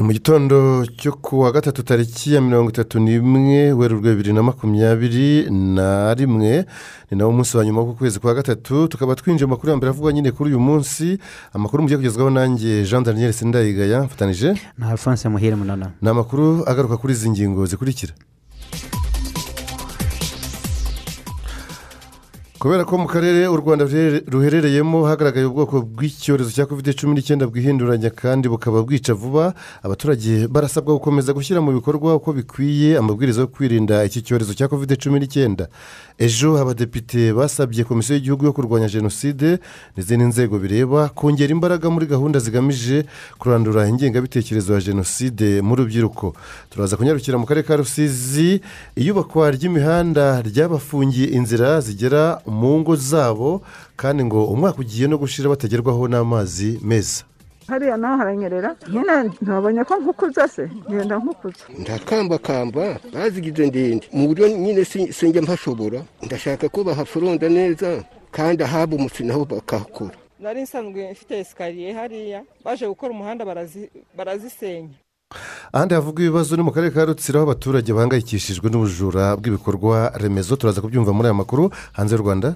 Turi mu gitondo cyo ku wa gatatu tariki ya mirongo itatu n'imwe werurwe bibiri na makumyabiri na rimwe ni nawo munsi wa nyuma w'ukwezi kwa gatatu tukaba twinjiye mu makuru ya mbere avugwa nyine kuri uyu munsi. Amakuru mugiye kugezwaho nanjye jean daniel sindayigaya mfatanyije na alphonse muhire munana. Ni amakuru agaruka kuri izi ngingo zikurikira. Kubera ko mu karere u rwanda ruherereyemo hagaragaye ubwoko bw'icyorezo cya kovide cumi n'icyenda bwihinduranya kandi bukaba bwica vuba abaturage barasabwa gukomeza gushyira mu bikorwa uko bikwiye amabwiriza yo kwirinda iki cyorezo cya kovide cumi n'icyenda ejo abadepite basabye komisiyo y'igihugu yo kurwanya jenoside n'izindi nzego bireba kongera imbaraga muri gahunda zigamije kurandura ingengabitekerezo ya jenoside mu rubyiruko. Turaza kunyarukira mu karere ka rusizi iyubakwa ry'imihanda ryabafungiye inzira zigera mu ngo zabo kandi ngo umwaka ugiye no gushira batagerwaho n'amazi meza. Hariya naho haranyerera? Nyine ntabonye ko nkukuza se. Ngenda nkukuza. Ndakambakamba bazigize ndende mu buryo nyine sinjya mpashobora. Ndashaka ko bahafurunda neza kandi ahaba umutsi naho bakahakora. Nari nsanzwe mfite esikariye hariya. Baje gukora umuhanda barazisenya. Ahandi havugwa ibibazo ni mu karere ka rutsiro aho abaturage bahangayikishijwe n'ubujura bw'ibikorwa remezo. Turaza kubyumva muri aya makuru. Hanze y'u rwanda.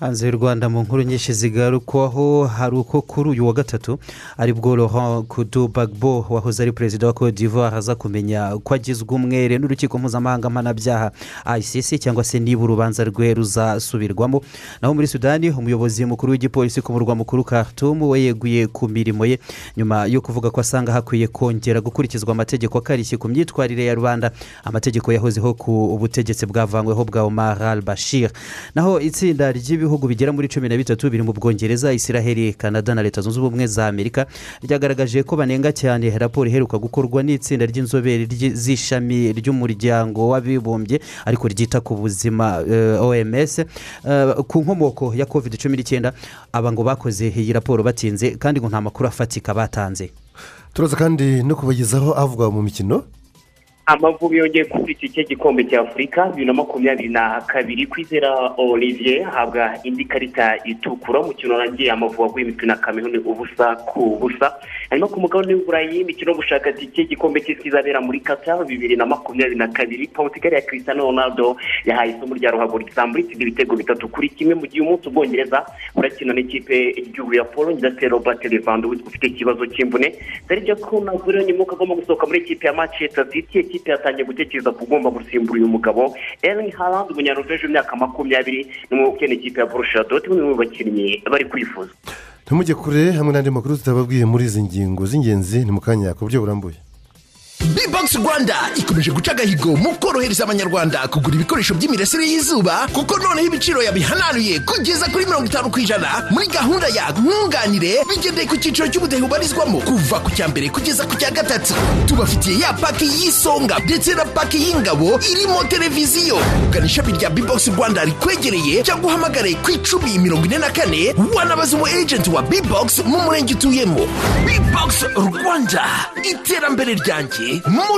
Hanze y'u rwanda mu nkuru nyinshi zigarukwaho hari uko kuri uyu wa gatatu ari bwo laurent kudu bagbo wahoze ari perezida wa cote d'ivoire aza kumenya ko agizwe umwere n'urukiko mpuzamahanga mpanabyaha icc cyangwa se niba urubanza rwe ruzasubirwamo naho muri sudani umuyobozi mukuru w'igipolisi ku murwa mukuru khartoum we yeguye ku mirimo ye. Nyuma yo kuvuga ko asanga hakwiye kongera gukurikizwa amategeko akarishye ku myitwarire ya rubanda amategeko yahozeho ku butegetsi bwavanyweho bwa omar al bashir naho itsinda ry'ibihugu ibihugu bigera muri cumi na bitatu biri mu bwongereza israheli canada na leta zunze ubumwe za amerika ryagaragaje ko banenga cyane raporo iheruka gukorwa n'itsinda ry'inzobere z'ishami ry'umuryango w'abibumbye ariko ryita ku buzima oms ku nkomoko ya covid cumi n'icyenda aba ngo bakoze iyi raporo batinze kandi ngo nta makuru afatika batanze. Turaza kandi no kubagezaho avugwa mu mikino. Amavubi yongeye kubura iki gikombe cya afurika bibiri na makumyabiri na kabiri kwizera olivier ahabwa indi karita itukura umukino urangiye amavubi aguye imitwe na kameruni ubusa ku busa. Hanyuma ku mugabane w'uburayi imikino y'ubushakashatsi igikombe cy'isi izabera muri kata bibiri na makumyabiri na kabiri. Portugal ya cristiano ronaldo yahaye isomo rya ruhago risamburitse ibitego bitatu kuri kimwe mu gihe umunsi ubwongereza burakina n'ikipe y'igihugu ya polo ndetse robert levandowski ufite ikibazo cy'imvune. Sergio kunaguriro nyuma ko agomba gusohoka muri ikipe ya manchester city ikipe yatangiye gutekereza ku ugomba gusimbura uyu mugabo. Eringi harandi umunyaruveje w'imyaka makumyabiri n'umwe ukeneye ikipe ya borusha doti mu bakinnyi bari kwifuza. Ntimujye kure hamwe n'andi makuru tutababwiye muri izi ngingo z'ingenzi ni mu kanya ku buryo burambuye. Bibogisi rwanda. Ikomeje guca agahigo mu korohereza abanyarwanda kugura ibikoresho by'imirasire y'izuba kuko noneho ibiciro yabihananuye kugeza kuri mirongo itanu ku ijana. Muri gahunda ya nkunganire bigendeye ku cyiciro cy'ubudehe ubarizwamo kuva ku cya mbere kugeza ku cya gatatu. Tubafitiye ya paki y'isonga ndetse na paki y'ingabo irimo televiziyo. Gana ishami rya bibogisi rwanda rikwegereye cyangwa uhamagare ku icumi mirongo ine na kane wanabaza umu ejenti wa bibogisi mu murenge utuyemo. Bibogisi rwanda. Iterambere ryanjye muri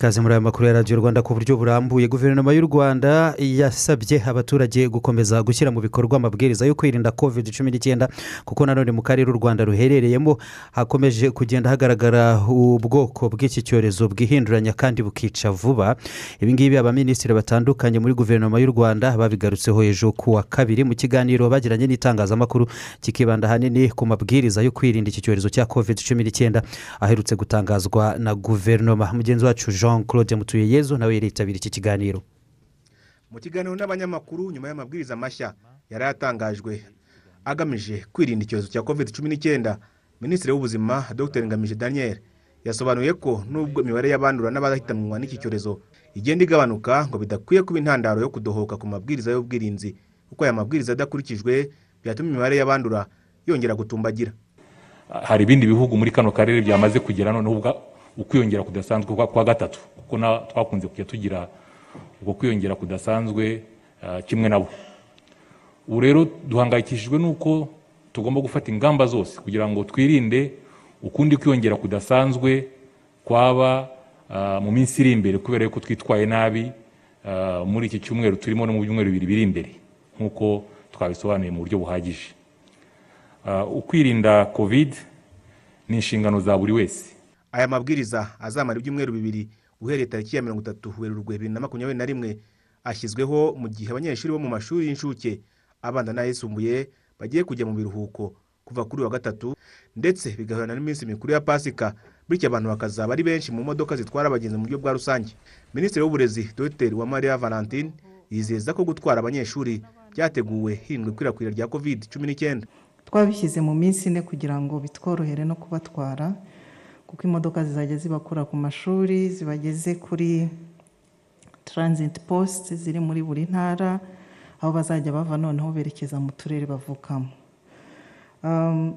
Ikaze muri aya makuru ya radiyo rwanda ku buryo burambuye guverinoma y'u rwanda yasabye abaturage gukomeza gushyira mu bikorwa amabwiriza yo kwirinda covid cumi n'icyenda kuko nanone mu karere u rwanda ruherereyemo hakomeje kugenda hagaragara ubwoko bw'iki cyorezo bwihinduranya kandi bukica vuba. Ibingibi abaminisitiri batandukanye muri guverinoma y'u rwanda babigarutseho ejo ku wa kabiri mu kiganiro bagiranye n'itangazamakuru kikibanda ahanini ku mabwiriza yo kwirinda iki cyorezo cya covid cumi n'icyenda aherutse gutangazwa na guverinoma. Mugenzi wacu jean jean claude mutuyeyezu nawe yaritabira iki kiganiro. Mu kiganiro n'abanyamakuru nyuma y'amabwiriza mashya yari yatangajwe agamije kwirinda icyorezo cya covid cumi n'icyenda. Minisitiri w'ubuzima dr. Ngamije daniel yasobanuye ko nubwo imibare y'abandura n'abahitanwa n'iki cyorezo igenda igabanuka ngo bidakwiye kuba intandaro yo kudohoka ku mabwiriza y'ubwirinzi kuko aya mabwiriza adakurikijwe byatuma imibare y'abandura yongera gutumbagira. Hari ibindi bihugu muri kano karere byamaze kugera noneho ukwiyongera kudasanzwe kwa gatatu. Kuko twakunze kujya tugira ubwo kwiyongera kudasanzwe ah, kimwe nabo ubu rero duhangayikishijwe n'uko tugomba gufata ingamba zose kugira ngo twirinde ukundi kwiyongera kudasanzwe kwaba ah, mu minsi iri imbere kubera yuko twitwaye nabi ah, muri iki cyumweru turimo no mu byumweru bibiri biri imbere nk'uko twabisobanuye mu buryo buhagije. Ukwirinda covid ni inshingano za buri wese. Aya mabwiriza azamara ibyumweru bibiri uhereye tariki ya mirongo itatu werurwe bibiri na makumyabiri na rimwe ashyizweho mu gihe abanyeshuri bo mu mashuri y'incuke abanza n'ayisumbuye bagiye kujya mu biruhuko kuva kuri wa gatatu ndetse bigahurana n'iminsi mikuru ya pasika bityo abantu bakazaba ari benshi mu modoka zitwara abagenzi mu buryo bwa rusange. Minisitiri w'uburezi dr. Uwamariya valentine yizeza ko gutwara abanyeshuri byateguwe hirindwa ikwirakwira rya covid cumi n'icyenda. Twabishyize mu minsi ine kugira ngo bitworohere no kubatwara. Kuko imodoka zizajya zibakura ku mashuri zibageze kuri transit post ziri muri buri ntara aho bazajya bava noneho berekeza mu turere bavukamo. Um,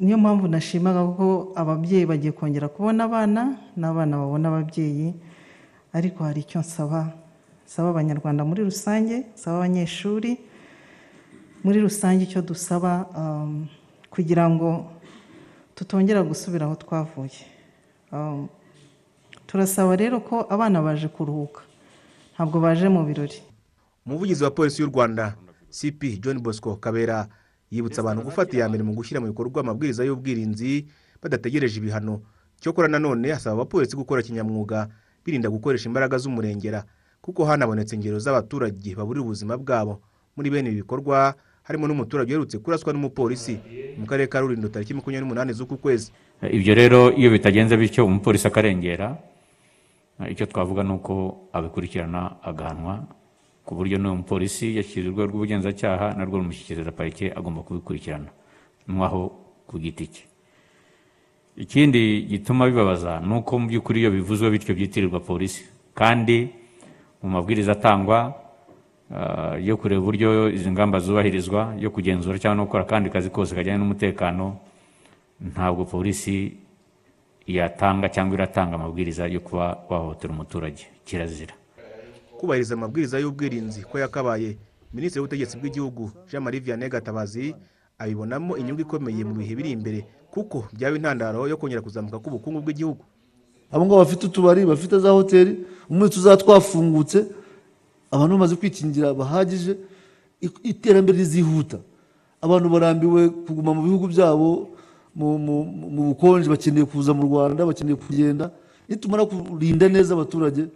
niyo mpamvu nashimaga ko ababyeyi bagiye kongera kubona abana n'abana babona ababyeyi ariko hari icyo nsaba. Nsaba abanyarwanda muri rusange nsaba abanyeshuri muri rusange icyo dusaba um, kugira ngo tutongera gusubira aho twavuye. Um, turasaba rero ko abana baje kuruhuka. Ntabwo baje mu birori. Umuvugizi wa polisi y'u rwanda cp john bosco kabera yibutsa abantu gufata iya mbere mu gushyira mu bikorwa amabwiriza y'ubwirinzi badategereje ibihano. Cyokora nanone asaba abapolisi gukora kinyamwuga birinda gukoresha imbaraga z'umurengera kuko hanabonetse ingero z'abaturage baburira ubuzima bwabo. Muri bene ibi bikorwa harimo n'umuturage uherutse kuraswa n'umupolisi mu karere ka rulindo tariki makumyabiri n'umunani z'uku kwezi. Ibyo rero iyo bitagenze bityo umupolisi akarengera. Icyo twavuga ni uko abikurikirana agahanwa ku buryo n'uwo mupolisi yashyize urwego rw'ubugenzacyaha narwo rumushyikiriza parike agomba kubikurikirana. Nk'aho ku giti cye. Ikindi gituma bibabaza ni uko mu by'ukuri iyo bivuzwe bityo byitirirwa polisi. Kandi mu mabwiriza atangwa yo kureba uburyo izi ngamba zubahirizwa yo kugenzura cyangwa no gukora akandi kazi kose kajyanye n'umutekano ntabwo polisi yatanga cyangwa iratanga amabwiriza yo kuba wahohotera umuturage. Kirazira. Kubahiriza amabwiriza y'ubwirinzi ko yakabaye minisitiri w'ubutegetsi bw'igihugu jean marie vianney gatabazi abibonamo inyungu ikomeye mu bihe biri imbere kuko byaba intandaro yo kongera kuzamuka k'ubukungu bw'igihugu. Abo ngabo bafite utubari bafite za hoteli umunsi tuzaba twafungutse abantu bamaze kwikingira bahagije iterambere rizihuta. Abantu barambiwe kuguma mu bihugu byabo mu- bukonje bakeneye kuza mu rwanda bakeneye kugenda. Nitumara kurinda neza abaturage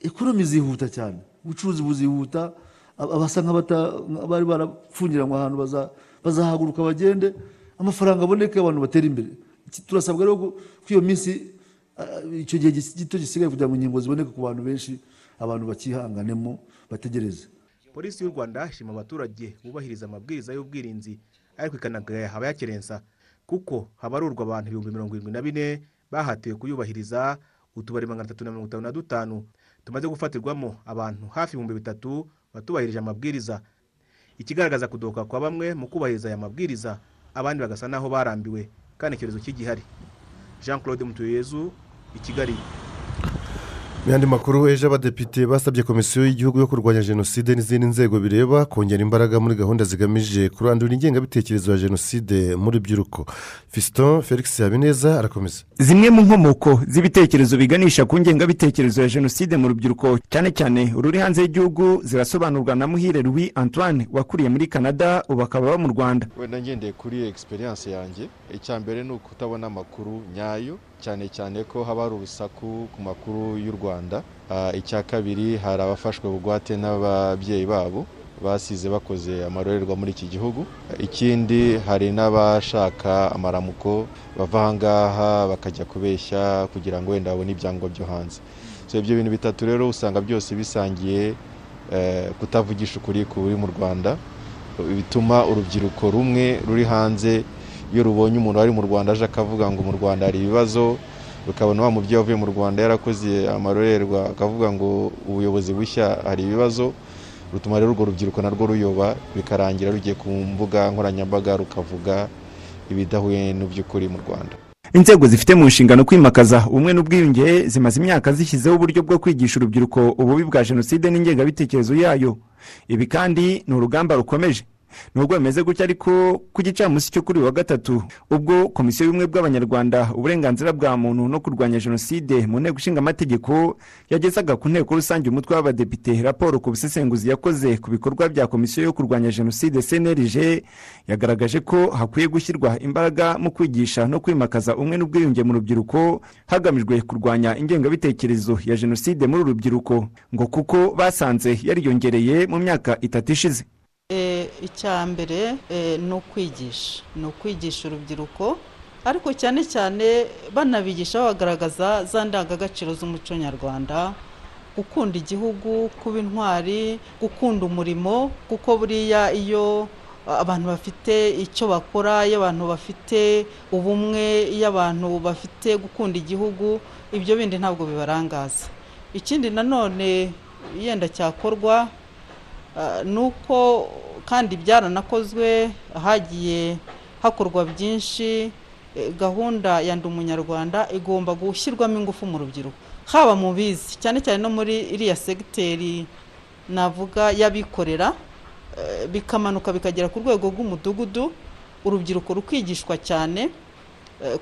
ekonomi zihuta cyane. Ubucuruzi buzihuta ab- abasa nk'abari barapfungiranywe ahantu baza- bazahaguruka bagende amafaranga aboneke abantu batera imbere. Turasabwa rero ko iyo minsi icyo gihe gito gisigaye kugira ngo inkingo ziboneke ku bantu benshi abantu bakihanganemo bategereze. Polisi y'u rwanda ishima abaturage bubahiriza amabwiriza y'ubwirinzi ariko ikanagaya abayakerensa kuko habarurwa abantu ibihumbi mirongo irindwi na bine bahatiwe kuyubahiriza utubari magana atatu na mirongo itanu na dutanu. Tumaze gufatirwamo abantu hafi ibihumbi bitatu batubahirije amabwiriza. Ikigaragaza kudohoka kwa bamwe mu kubahiriza aya mabwiriza abandi bagasa n'aho barambiwe kandi icyorezo kigihari jean claude mutuyezu i kigali. Mu yandi makuru ejo abadepite basabye komisiyo y'igihugu yo kurwanya jenoside n'izindi nzego bireba kongera imbaraga muri gahunda zigamije kurandura ingengabitekerezo ya jenoside mu rubyiruko. Fiston felix habineza arakomeza. Zimwe mu nkomoko z'ibitekerezo biganisha ku ngengabitekerezo ya jenoside mu rubyiruko cyane cyane ururi hanze y'igihugu zirasobanurwa na muhire louis antoine wakuriye muri canada ubu akaba aba mu rwanda. Wenda ngendeye kuri egisperiyanse yanjye icya mbere ni ukutabona amakuru nyayo cyane cyane ko haba hari urusaku ku makuru y'u rwanda. Ah, icya kabiri hari abafashwe bugwate n'ababyeyi babo basize bakoze amarorerwa muri iki gihugu. Ikindi hari n'abashaka amaramuko bava aha ngaha bakajya kubeshya kugira ngo wenda babone ibyangombwa byo hanze. Ibyo bintu bitatu rero usanga byose bisangiye eh, kutavugisha ukuri kuri mu rwanda bituma urubyiruko rumwe ruri hanze iyo rubonye umuntu wari mu rwanda aje akavuga ngo mu rwanda hari ibibazo rukabona wa mubyeyi wavuye mu rwanda yarakoze amarorerwa akavuga ngo ubuyobozi bushya hari ibibazo rutuma rero urwo rubyiruko narwo ruyoba bikarangira rugiye ku mbuga nkoranyambaga rukavuga ibidahuye n'iby'ukuri mu rwanda. Inzego zifite mu nshingano kwimakaza ubumwe n'ubwiyunge zimaze imyaka zishyizeho uburyo bwo kwigisha urubyiruko ububi bwa jenoside n'ingengabitekerezo yayo. Ibi kandi ni urugamba rukomeje. Nubwo bimeze gutya ariko ku gicamunsi cyo kuri wa gatatu ubwo komisiyo y'ubumwe bw'abanyarwanda uburenganzira bwa muntu no kurwanya jenoside mu nteko ishinga amategeko yagezaga ku nteko rusange umutwe w'abadepite raporo ku busesenguzi yakoze ku bikorwa bya komisiyo yo kurwanya jenoside cnlg yagaragaje ko hakwiye gushyirwa imbaraga mu kwigisha no kwimakaza umwe n'ubwiyunge mu rubyiruko hagamijwe kurwanya ingengabitekerezo ya jenoside muri uru rubyiruko ngo kuko basanze yariyongereye mu myaka itatu ishize. Icya mbere ni ukwigisha. Ni ukwigisha urubyiruko ariko cyane cyane banabigisha bagaragaza za ndangagaciro z'umuco nyarwanda. Gukunda igihugu kuba intwari gukunda umurimo kuko buriya iyo abantu bafite icyo bakora iyo abantu bafite ubumwe iyo abantu bafite gukunda igihugu ibyo bindi ntabwo bibarangaza. Ikindi nanone yenda cyakorwa ni uko kandi byaranakozwe hagiye hakorwa byinshi gahunda ya ndi umunyarwanda igomba gushyirwamo ingufu mu rubyiruko. Haba mu bizi cyane cyane no muri iriya segiteri navuga y'abikorera bikamanuka bikagera ku rwego rw'umudugudu urubyiruko rukigishwa cyane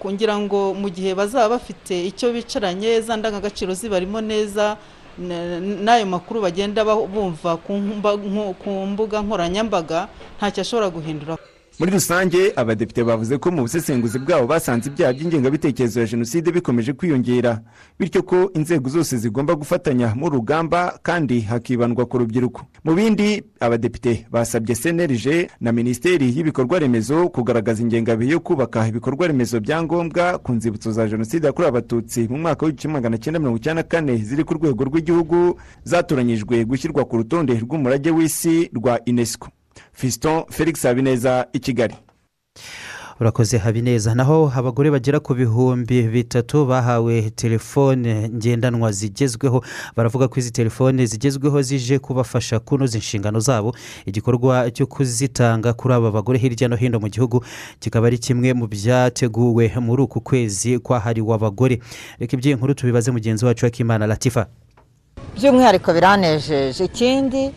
kugira ngo mu gihe bazaba bafite icyo bicaranye za ndangagaciro zibarimo neza n'ayo makuru bagenda bumva ku mbuga nkoranyambaga ntacyo ashobora guhindura. Muri rusange abadepite bavuze ko mu busesenguzi bwabo basanze ibyaha by'ingengabitekerezo ya jenoside bikomeje kwiyongera. Bityo ko inzego zose zigomba gufatanya mu rugamba kandi hakibandwa ku rubyiruko. Mu bindi abadepite basabye cnlg na minisiteri y'ibikorwa remezo kugaragaza ingengabihe yo kubaka ibikorwa remezo bya ngombwa ku nzibutso za jenoside yakorewe abatutsi mu mwaka w'igihumbi magana cyenda mirongo icyenda na kane ziri ku rwego rw'igihugu zatoranyijwe gushyirwa ku rutonde rw'umurage w'isi rwa unesco. Fiston felix habineza i kigali. Urakoze habineza. Naho abagore bagera ku bihumbi bitatu bahawe telefone ngendanwa zigezweho. Baravuga ko izi telefone zigezweho zije kubafasha kunoza inshingano zabo. Igikorwa cyo kuzitanga kuri aba bagore hirya no hino mu gihugu kikaba ari kimwe mu byateguwe muri uku kwezi kwahariwe abagore. Reka iby'iyi nkuru tubibaze mugenzi wacu w'akimana latifa. By'umwihariko biranejeje. Ikindi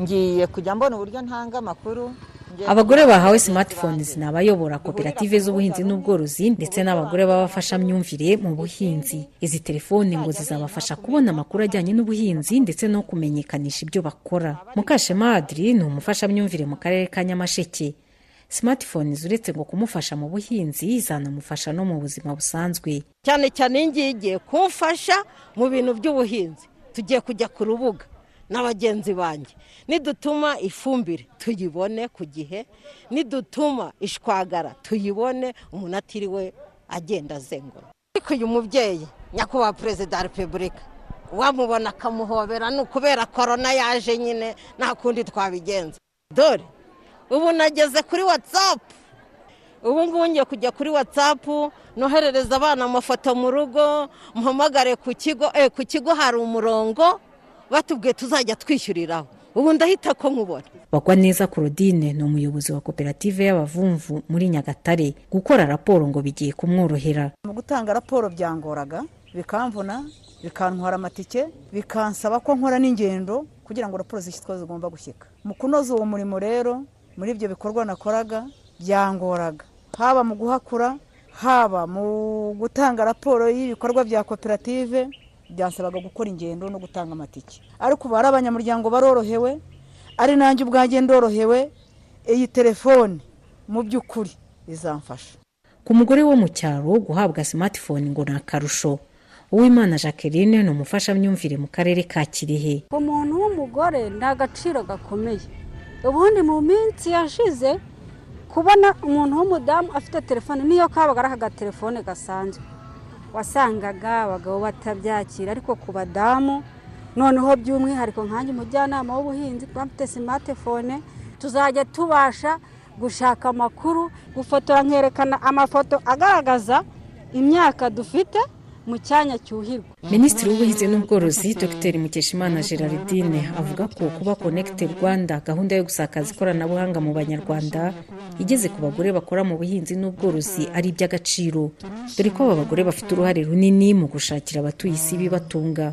ngiye kujya mbona uburyo ntanga amakuru. Abagore bahawe simatifone ni abayobora koperative z'ubuhinzi n'ubworozi ndetse n'abagore b'abafashamyumvire mu buhinzi. Izi telefoni ngo zizabafasha kubona amakuru ajyanye n'ubuhinzi ndetse no kumenyekanisha ibyo bakora. Mukashema adiri ni umufashamyumvire mu karere ka nyamasheke. Simatifone uretse ngo kumufasha mu buhinzi zanamufasha no mu buzima busanzwe. Cyane cyane iyi ngiyi igiye kumfasha mu bintu by'ubuhinzi. Tugiye kujya ku rubuga na bagenzi banjye. Nidutuma ifumbire tuyibone ku gihe nidutuma ishwagara tuyibone umuntu atiriwe agenda azengura. Ariko uyu mubyeyi nyakubahwa perezida wa repubulika wamubona akamuhobera ni ukubera korona yaje nyine nta kundi twabigenza. Dore ubu nageze kuri watsapu ubu ngubu ngiye kujya kuri watsapu noherereza abana amafoto mu rugo mpamagare ku kigo ku kigo hari umurongo batubwiye tuzajya twishyuriraho. Ubu ndahita ko nkubona. Bagwa neza claudine ni umuyobozi wa koperative y'abavumvu muri nyagatare gukora raporo ngo bigiye kumworohera. Mu gutanga raporo byangoraga bikamvuna bikantwara amatike bikansaba ko nkora n'ingendo kugira ngo raporo zishyitwe zigomba gushyika. Mu kunoza uwo murimo rero muri ibyo bikorwa nakoraga byangoraga. Haba mu guhakura haba mu gutanga raporo y'ibikorwa bya koperative byansabaga gukora ingendo no gutanga amatike. Ariko ubu hari abanyamuryango barorohewe ari nanjye ubwanjye ndorohewe iyi telefone mu by'ukuri izamfasha. Ku mugore wo mu cyaro guhabwa simatifone ngo ni akarusho. Uwimana jacqueline ni umufashamyumvire mu karere ka kirehe. Umuntu w'umugore ni agaciro gakomeye. Ubundi mu minsi yashize kubona umuntu w'umudamu afite telefone niyo kabaga ari agatelefone gasanzwe. Wasangaga abagabo batabyakira ariko ku badamu noneho by'umwihariko nkanjye umujyanama w'ubuhinzi twafite simatifone tuzajya tubasha gushaka amakuru gufotora nkerekana amafoto agaragaza imyaka dufite mu cyanya cyuhirwa. Minisitiri w'ubuhinzi n'ubworozi dr. Mukeshimana gerardine avuga ko kuba connect rwanda gahunda yo gusakaza ikoranabuhanga mu banyarwanda igeze ku bagore bakora mu buhinzi n'ubworozi ari iby'agaciro. Dore ko aba bagore bafite uruhare runini mu gushakira abatuye isi ibibatunga.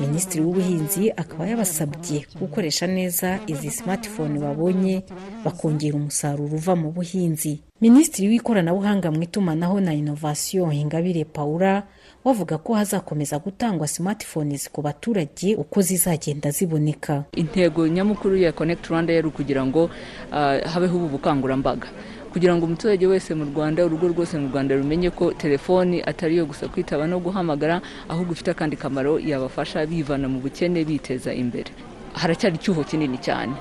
Minisitiri w'ubuhinzi akaba yabasabye gukoresha neza izi smartphone babonye bakongera umusaruro uva mu buhinzi. Minisitiri w'ikoranabuhanga mu itumanaho na inovasiyo ingabire paula bavuga ko hazakomeza gutangwa smartphones ku baturage uko zizagenda ziboneka. Intego nyamukuru ya connect rwanda yari ukugira ngo ah, habeho ubu bukangurambaga. Kugira ngo umuturage wese mu rwanda urugo rwose mu rwanda rumenye ko telefoni atari iyo gusa kwitaba no guhamagara ahubwo ifite akandi kamaro yabafasha bivana mu bukene biteza imbere. Haracyari icyuho kinini cyane.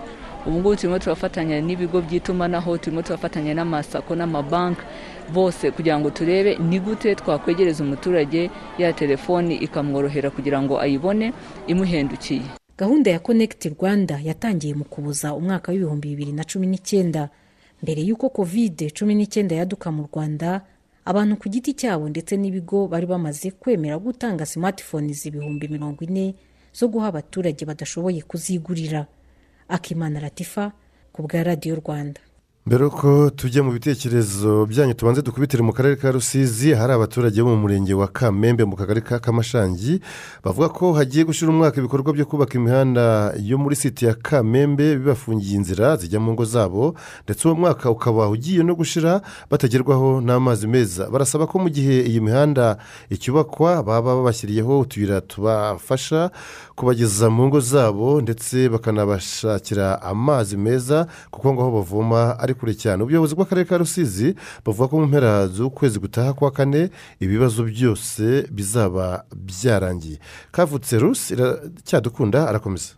Ubu ngubu turimo turafatanya n'ibigo by'itumanaho turimo turafatanya n'amasako n'amabanki bose kugira ngo turebe ni gute twakwegereza umuturage ya telefoni ikamworohera kugira ngo ayibone imuhendukiye. Gahunda ya connect rwanda yatangiye mu kubuza umwaka w'ibihumbi bibiri na cumi n'icyenda. Mbere y'uko covid cumi n'icyenda yaduka mu rwanda abantu ku giti cyabo ndetse n'ibigo bari bamaze kwemera gutanga smartphones ibihumbi mirongo ine zo guha abaturage badashoboye kuzigurira. Akimana latifa ku bwa radiyo rwanda. Mbere yuko tujya mu bitekerezo byanyu tubanze dukubitire mu karere ka rusizi hari abaturage bo mu murenge wa kamembe mu kagari ka kamashangi bavuga ko hagiye gushyira umwaka ibikorwa byo kubaka imihanda yo muri site ya kamembe bibafungiye inzira zijya mu ngo zabo ndetse uwo mwaka ukaba ugiye no gushira batagerwaho n'amazi meza. Barasaba ko mu gihe iyi mihanda icyubakwa baba babashyiriyeho utuyira tubafasha kubageza mu ngo zabo ndetse bakanabashakira amazi meza kuko ngo aho bavoma ari kure cyane. Ubuyobozi bw'akarere ka rusizi bavuga ko mu mpera z'ukwezi gutaha kwa kane ibibazo byose bizaba byarangiye. Kavutse rusi iracyadukunda arakomeza.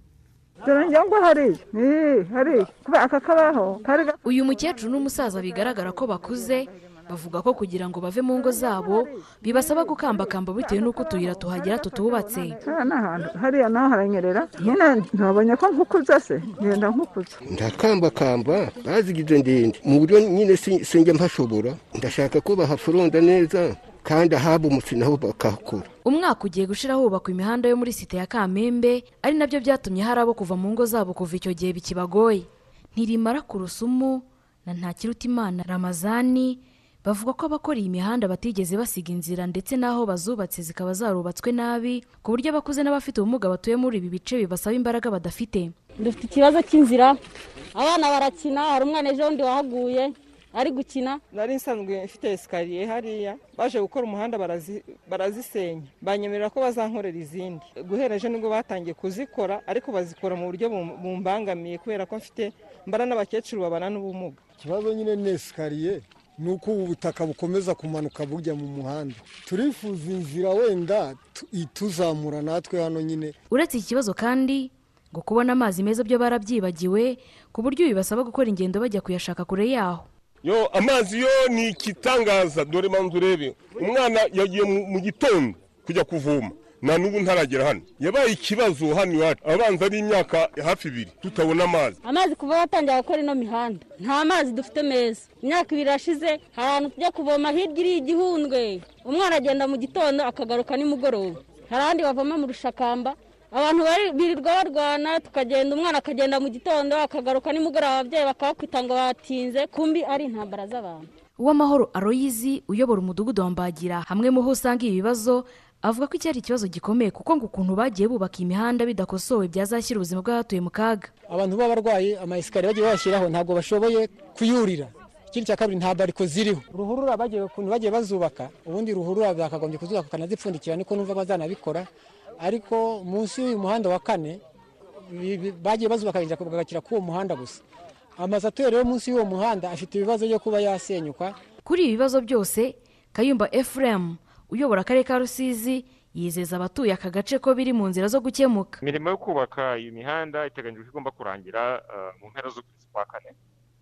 Uyu mukecuru n'umusaza bigaragara ko bakuze bavuga ko kugira ngo bave mu ngo zabo bibasaba gukambakamba bitewe n'uko utuyira tuhagera tutubatse. Hariya naho haranyerera nyine ntabonye ko nkukuza se ngenda nkukuza ndakambakamba bazigize ndende mu buryo nyine si- sinjya mpashobora ndashaka ko bahafurunda neza kandi ahabumutse naho bakahakora. Umwaka ugiye gushira hubakwa imihanda yo muri site ya kamembe ari na byo byatumye hari abo kuva mu ngo zabo kuva icyo gihe bikibagoye. Ntirimara ku rusumu na ntakirutimana ramazani bavuga ko abakora iyi mihanda batigeze basiga inzira ndetse n'aho bazubatse zikaba zarubatswe nabi ku buryo abakuze n'abafite ubumuga batuye muri ibi bice bibasaba imbaraga badafite. Dufite ikibazo cy'inzira. Abana barakina hari umwana ejo bundi wahaguye ari gukina. Nari nsanzwe mfite esikariye hariya. Baje gukora umuhanda barazi- barazisenya. Banyemerera ko bazankorera izindi. Guhera ejo ni bwo batangiye kuzikora ariko bazikora mu buryo bum- bumbangamiye kubera ko mfite mbara n'abakecuru babana n'ubumuga. Ikibazo nyine ni esikariye ni uko ubu butaka bukomeza kumanuka bujya mu muhanda. Turifuza inzira wenda tu- ituzamura natwe hano nyine. Uretse iki kibazo kandi ngo kubona amazi meza byo barabyibagiwe ku buryo bibasaba gukora ingendo bajya kuyashaka kure yaho. Yo amazi yo ni igitangaza dore manzu urebe. Umwana yagiye mu- mu gitondo kujya kuvoma. Na n'ubu ntaragera hano. Yabaye ikibazo hano iwacu. Abanza ari imyaka hafi ibiri tutabona amazi. Amazi kuva batangira gukora ino mihanda. Nta mazi dufite meza. Imyaka ibiri irashize hari ahantu tujya kuvoma hirya iriya igihundwe. Umwana agenda mu gitondo akagaruka nimugoroba. Hari ahandi bavoma mu rushakamba. Abantu bari- birirwa barwana tukagenda umwana akagenda mu gitondo akagaruka nimugoroba ababyeyi bakabakwita ngo batinze. Kumbi ari intambara z'abantu. Uwamahoro aroyizi uyobora umudugudu wa mbagira. Hamwe mu ho usanga ibi bibazo avuga ko iki ari ikibazo gikomeye kuko ngo ukuntu bagiye bubaka imihanda bidakosowe byazashyira ubuzima bw'abatuye mu kaga. Abantu b'abarwayi amayesikariye bagiye bashyiraho ntabwo bashoboye kuyurira. Ikindi cya kabiri nta bariko ziriho. Ruhurura bagiye ukuntu bagiye bazubaka ubundi ruhurura bakagombye kuzubaka bakanazipfundikira niko numva bazanabikora. Ariko munsi y'uyu muhanda wa kane bagiye bazubaka bagakira k'uwo muhanda gusa. Amazu atuye rero munsi y'uwo muhanda afite ibibazo byo kuba yasenyuka. Kuri ibi bibazo byose kayumba efuremu uyobora akarere ka rusizi yizeza abatuye aka gace ko biri mu nzira zo gukemuka. Imirimo yo kubaka iyi mihanda iteganyijwe ko igomba kurangira eh, mu mpera z'ukwezi kwa kane.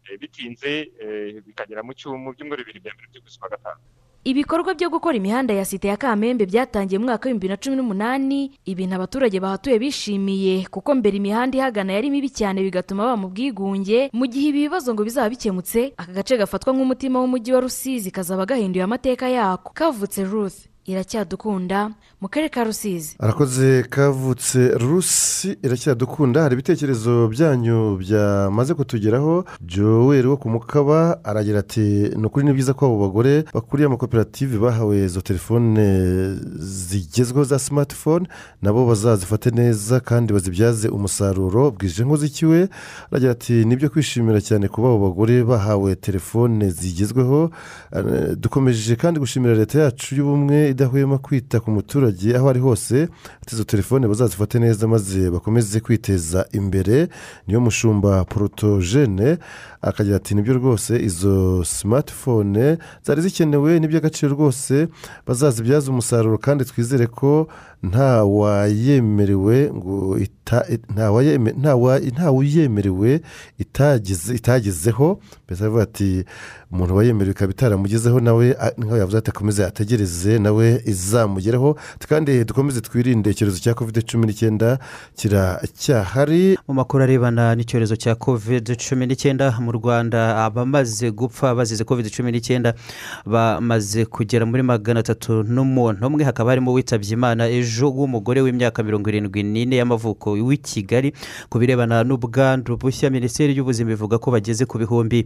Eh, bitinze eh, bikagera mu cyumweru byumweru bibiri bya mbere by'ukwezi kwa gatanu. Ibikorwa byo gukora imihanda ya site ya kamembe byatangiye mu mwaka w'ibihumbi bibiri na cumi n'umunani. Ibintu abaturage bahatuye bishimiye kuko mbere imihanda ihagana yari mibi cyane bigatuma baba mu bwigunge. Mu gihe ibi bibazo ngo bizaba bikemutse aka gace gafatwa nk'umutima w'umujyi wa rusizi kazaba gahinduye amateka yako. Kavutse ruth. Iracyadukunda mu karere ka rusizi. Arakoze kavutse rusi iracyadukunda. Hari ibitekerezo byanyu byamaze kutugeraho. Joel wo ku mukaba aragira ati ni ukuri ni byiza ko abo bagore bakuriye amakoperative bahawe izo telefone zigezweho za simatifone nabo bazazifate neza kandi bazibyaze umusaruro bwije nk'uzikiwe. Aragira ati ni byo kwishimira cyane kuba abo bagore bahawe telefone zigezweho. Eh, dukomeje kandi gushimira leta yacu y'ubumwe idahwema kwita ku muturage aho ari hose izo telefone bazazifate neza maze bakomeze kwiteza imbere. Niyo mushumba porotogene akagira ati ni byo rwose izo simatifone zari zikenewe n'iby'agaciro rwose bazazibyaza umusaruro kandi twizere ko nta wayemerewe ngo ita- nta wayeme- nta wa- nta uyemerewe itagize- itagezeho mbese aravuga ati umuntu wayemerewe ikaba itaramugezeho nawe nkaho yavuze ati akomeze ategereze nawe izamugeraho kandi dukomeze twirinde icyorezo cya kovide cumi n'icyenda kiracyahari. Mu makuru arebana n'icyorezo cya covid cumi n'icyenda mu rwanda abamaze gupfa bazize covid cumi n'icyenda bamaze kugera muri magana atatu n'umuntu umwe. Hakaba harimo uwitabye imana ejo w'umugore w'imyaka mirongo irindwi n'ine y'amavuko w'i kigali ku birebana n'ubwandu bushya minisiteri y'ubuzima ivuga ko bageze ku bihumbi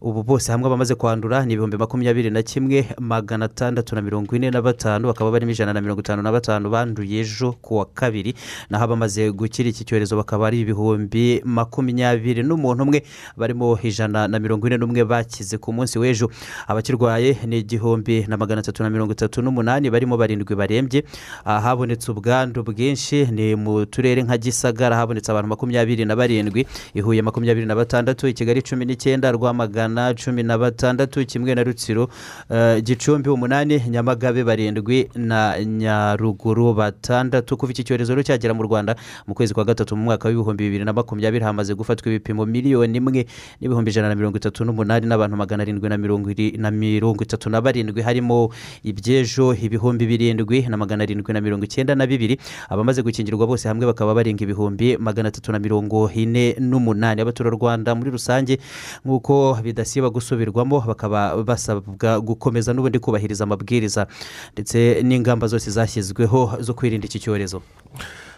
ubu bose hamwe abamaze kwandura ni ibihumbi makumyabiri na kimwe magana atandatu na mirongo ine na batanu bakaba barimo ijana na mirongo itanu na batanu banduye ejo ku wa kabiri naho abamaze gukira iki cyorezo bakaba ari ibihumbi makumyabiri n'umuntu umwe barimo ijana na mirongo ine n'umwe bakize ku munsi w'ejo. Abakirwaye ni igihumbi na magana atatu na mirongo itatu n'umunani barimo barindwi barembye Ah, habonetse ubwandu bwinshi ni mu turere nka gisagara habonetse abantu makumyabiri na barindwi i huye makumyabiri na batandatu i kigali cumi n'icyenda rwamagana cumi na batandatu kimwe na rutsiro eh, gicumbi umunani nyamagabe barindwi na nyaruguru batandatu. Kuva iki cyorezo rero cyagera mu rwanda mu kwezi kwa gatatu mu mwaka w'ibihumbi bibiri na makumyabiri hamaze gufatwa ibipimo miliyoni imwe n'ibihumbi ijana na mirongo itatu n'umunani n'abantu magana arindwi na mirongo itatu na barindwi. Harimo iby'ejo ibihumbi birindwi na magana arindwi na mirongo icyenda na bibiri abamaze gukingirwa bose hamwe bakaba barenga ibihumbi magana atatu na mirongo ine n'umunani. Abaturarwanda muri rusange nk'uko bidasiba gusubirwamo bakaba basabwa gukomeza n'ubundi kubahiriza amabwiriza. Ndetse n'ingamba zose zashyizweho zo kwirinda iki cyorezo.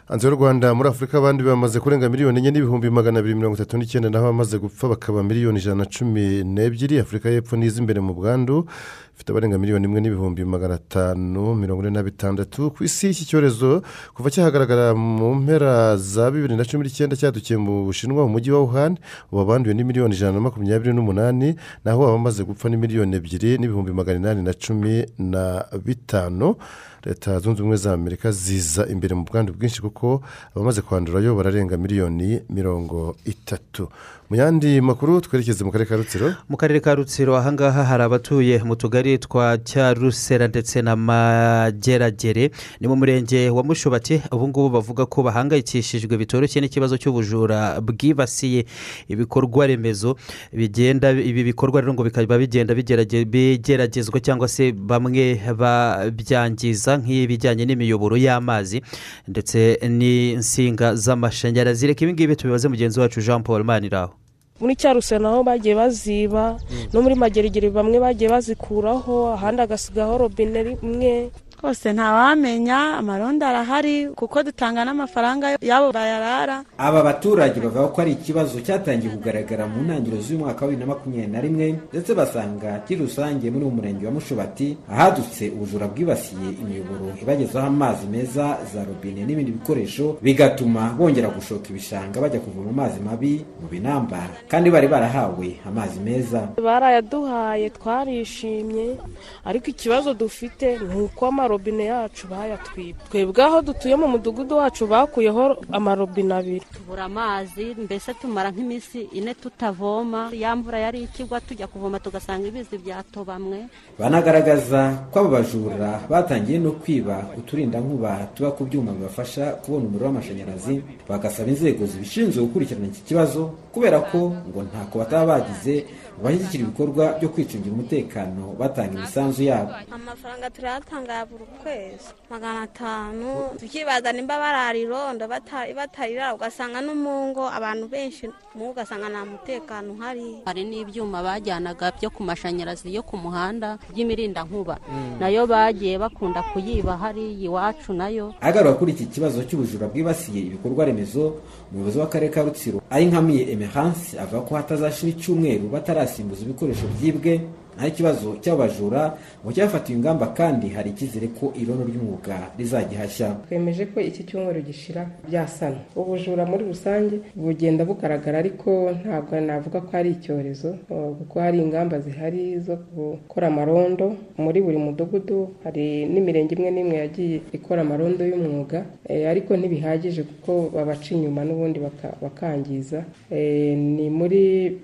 Hanze y'u rwanda muri afurika abandi bamaze kurenga miliyoni enye n'ibihumbi magana abiri mirongo itatu n'icyenda naho abamaze gupfa bakaba miliyoni ijana na cumi n'ebyiri. Afurika y'epfo n'iz'imbere mu bwandu. Ifite abarenga miliyoni imwe n'ibihumbi magana atanu mirongo ine na bitandatu ku isi iki cyorezo kuva cyahagaragara mu mpera za bibiri na cumi n'icyenda cyadukiye mu bushinwa mu mujyi wa wuhan ubu abanduye ni miliyoni ijana na makumyabiri n'umunani naho abamaze gupfa ni miliyoni ebyiri n'ibihumbi magana inani na cumi na bitanu. Leta zunze ubumwe za amerika ziza imbere mu bwandu bwinshi kuko abamaze kwandurayo bararenga miliyoni mirongo itatu. Mu yandi makuru twerekeze mu karere ka rutsiro. Mu karere ka rutsiro ahangaha hari abatuye mu tugari twa cyarusera ndetse na mageragere ni mu murenge wa mushubati. Ubu ngubu bavuga ko bahangayikishijwe bitoroshye n'ikibazo cy'ubujura bwibasiye ibikorwa remezo bigenda ibi bikorwa rero ngo bikaba bigenda bigerage- bigeragezwa cyangwa se bamwe babyangiza nk'ibijyanye n'imiyoboro y'amazi ndetse n'insinga z'amashanyarazi. Reka ibi ngibi tubibaze mugenzi wacu jean paul maniraho. Muri cyaruse naho bagiye baziba no muri mageragere bamwe bagiye bazikuraho ahandi agasigaho robine rimwe rwose ntawamenya amarondo arahari kuko dutanga n'amafaranga y'abo bayarara. Aba baturage bavuga ko ari ikibazo cyatangiye kugaragara mu ntangiriro z'umwaka wa bibiri na makumyabiri na rimwe ndetse basanga kiri rusange muri uwo murenge wa mushubati ahadutse ubujura bwibasiye imiyoboro ibagezaho amazi meza za robine n'ibindi bikoresho bigatuma bongera gushoka ibishanga bajya kuvoma amazi mabi mu binamba kandi bari barahawe amazi meza. Barayaduhaye twarishimye. Ariko ikibazo dufite ni uko amarondo amarobine yacu bayatwibye. Twebwe aho dutuye mu mudugudu wacu bakuyeho amarobine abiri. Tubura amazi mbese tumara nk'iminsi ine tutavoma. Ya mvura yari ikigwa tujya kuvoma tugasanga ibizi byatobamwe banagaragaza ko abo bajura batangiye no kwiba uturindankuba tuba ku byuma bibafasha kubona umuriro w'amashanyarazi bagasaba inzego zibishinzwe gukurikirana iki kibazo kubera ko ngo ntako bataba bagize bashyigikira ibikorwa byo kwicungira umutekano batanga imisanzu yabo. Amafaranga turayatanga ya buri kwezi. Magana atanu. Tukibaza nimba barara irondo bata- batarira ugasanga no mu ngo abantu benshi mu ngo ugasanga nta mutekano uhari. Hari n'ibyuma bajyanaga byo ku mashanyarazi yo ku muhanda by'imirindankuba. Mm. na yo bagiye bakunda kuyiba hariya iwacu na yo. Agaruka kuri iki kibazo cy'ubujura bwibasiye ibikorwa remezo umuyobozi w'akarere ka rutsiro ayinkamiye emerance avuga ko hatazashira icyumweru batarasimbuza ibikoresho byibwe naho ikibazo cy'abajura ngo cyafatiwe ingamba kandi hari icyizere ko irondo ry'umwuga rizagihashya. Twemeje ko iki cyumweru gishira byasana. Ubujura muri rusange bugenda bugaragara ariko ntabwo navuga ko ari icyorezo kuko hari ingamba zihari zo gukora amarondo. Muri buri mudugudu hari n'imirenge imwe n'imwe yagiye ikora amarondo y'umwuga eh, ariko ntibihagije kuko babaca inyuma n'ubundi baka- bakangiza. Eh, ni muri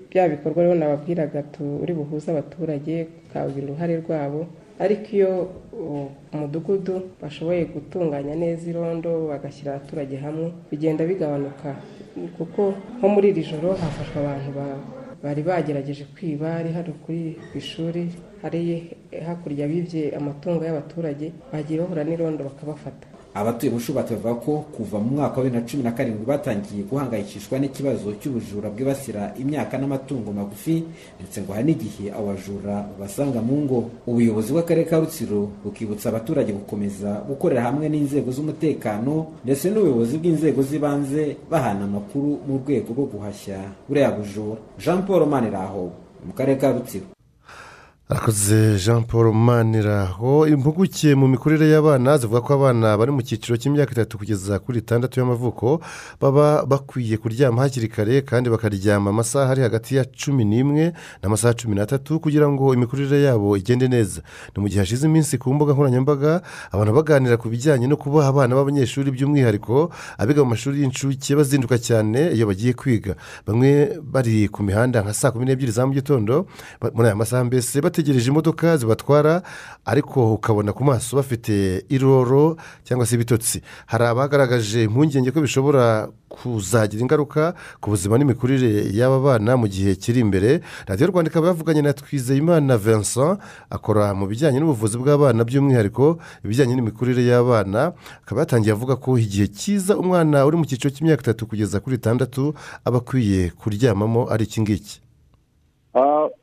bya bikorwa rero nababwiraga turi buhuze abaturage. Bakagira uruhare rwabo ariko iyo umudugudu bashoboye gutunganya neza irondo bagashyira abaturage hamwe bigenda bigabanuka kuko nko muri iri joro hafashwe abantu ba- bari bagerageje kwiba ari hano kuri ku ishuri hari hakurya bibye amatungo y'abaturage bagiye bahura n'irondo bakabafata. Abatuye mushubati bavuga ko kuva mu mwaka wa bibiri na cumi na karindwi batangiye guhangayikishwa n'ikibazo cy'ubujura bwibasira imyaka n'amatungo magufi ndetse ngo hari n'igihe abo bajura basanga mu ngo. Ubuyobozi bw'akarere ka rutsiro bukibutsa abaturage gukomeza gukorera hamwe n'inzego z'umutekano ndetse n'ubuyobozi bw'inzego z'ibanze bahana amakuru mu rwego rwo guhashya buriya bujura. Jean paul maniraho mu karere ka rutsiro. Arakoze jean paul maniraho impuguke mu mikurire y'abana zivuga ko abana bari mu cyiciro cy'imyaka itatu kugeza kuri itandatu y'amavuko baba bakwiye kuryama hakiri kare kandi bakaryama amasaha ari hagati ya cumi n'imwe n'amasaha cumi n'atatu kugira ngo imikurire yabo igende neza. Ni mu gihe hashize iminsi ku mbuga nkoranyambaga abantu baganira ku bijyanye no kuba abana b'abanyeshuri by'umwihariko abiga mu mashuri y'incuke bazinduka cyane iyo bagiye kwiga. Bamwe bari ku mihanda nka saa kumi n'ebyiri za mu gitondo muri aya masaha mbese bategereje imodoka zibatwara ariko ukabona ku maso bafite iroro cyangwa se ibitotsi. Hari abagaragaje impungenge ko bishobora kuzagira ingaruka ku buzima n'imikurire y'aba bana mu gihe kiri imbere. Radiyo rwanda ikaba yavuganye na twizeyimana vincent akora mu bijyanye n'ubuvuzi bw'abana by'umwihariko ibijyanye n'imikurire y'abana. Akaba yatangiye avuga ko igihe cyiza umwana uri mu cyiciro cy'imyaka itatu kugeza kuri itandatu aba akwiye kuryamamo ari iki ngiki.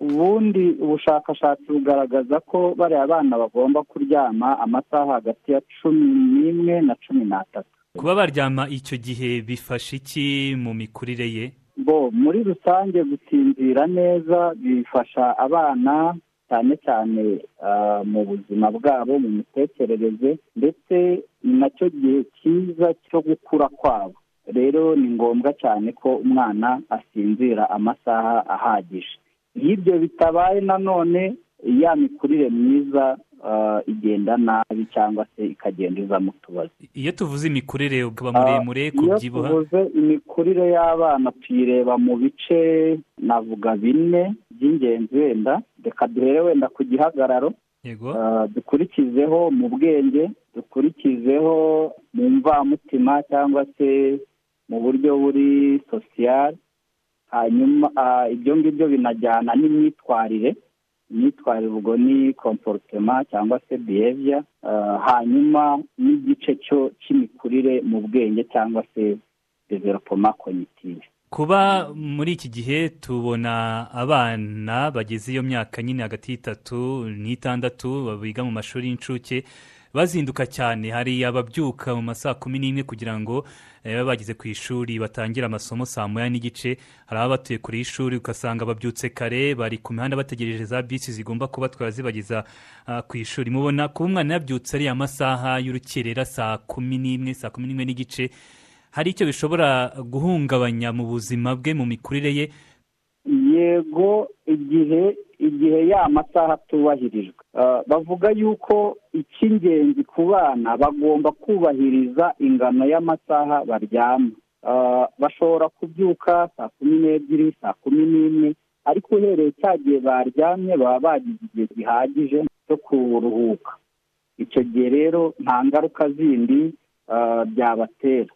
Ubundi ubushakashatsi bugaragaza ko bariya bana bagomba kuryama amasaha hagati ya cumi n'imwe na cumi n'atatu. Kuba baryama icyo gihe bifasha iki mu mikurire ye? Bo muri rusange gusinzira neza bifasha abana cyane cyane ah, mu buzima bwabo mu mitekerereze ndetse ni na cyo gihe cyiza cyo gukura kwabo. Rero ni ngombwa cyane ko umwana asinzira amasaha ahagije. Iyo ibyo bitabaye nanone ya mikurire myiza ah, igenda nabi cyangwa se ikagenda izamo utubazo iyo tuvuze imikurire ukaba muremure iyo kubyibuha tuvuze imikurire y'abana tuyireba mu bice navuga bine by'ingenzi wenda. Reka duhere wenda ku gihagararo. Yego. Ah, dukurikizeho mu bwenge dukurikizeho mu mvamutima cyangwa se mu buryo buri sosiyali hanyuma ah, ibyo ngibyo binajyana n'imyitwarire imyitwarire ubwo ni komporutema cyangwa se biheviya hanyuma n'igice cyo cy'imikurire mu bwenge cyangwa se developoma kognitive kuba muri iki gihe tubona abana bageze iyo myaka nyine hagati y'itatu n'itandatu biga mu mashuri y'incuke bazinduka cyane. Hari ababyuka mu ma saa kumi n'imwe kugira ngo eh, babe bageze ku ishuri batangire amasomo saa moya n'igice. Hari ababa batuye kure y'ishuri ugasanga babyutse kare bari ku mihanda bategereje za bisi zigomba kubatwara zibageza ah, ku ishuri. Mubona kuba umwana yabyutse ariya masaha y'urukerera saa kumi n'imwe saa kumi n'imwe n'igice. Hari icyo bishobora guhungabanya mu buzima bwe mu mikurire ye? Yego igihe igihe ya masaha atubahirijwe Ah, bavuga yuko icy'ingenzi ku bana bagomba kubahiriza ingano y'amasaha baryama. Ah, bashobora kubyuka saa kumi n'ebyiri saa kumi n'imwe ariko uhereye cya gihe baryamye baba bagize igihe gihagije cyo kuruhuka. Icyo gihe rero nta ngaruka zindi ah, byabatera.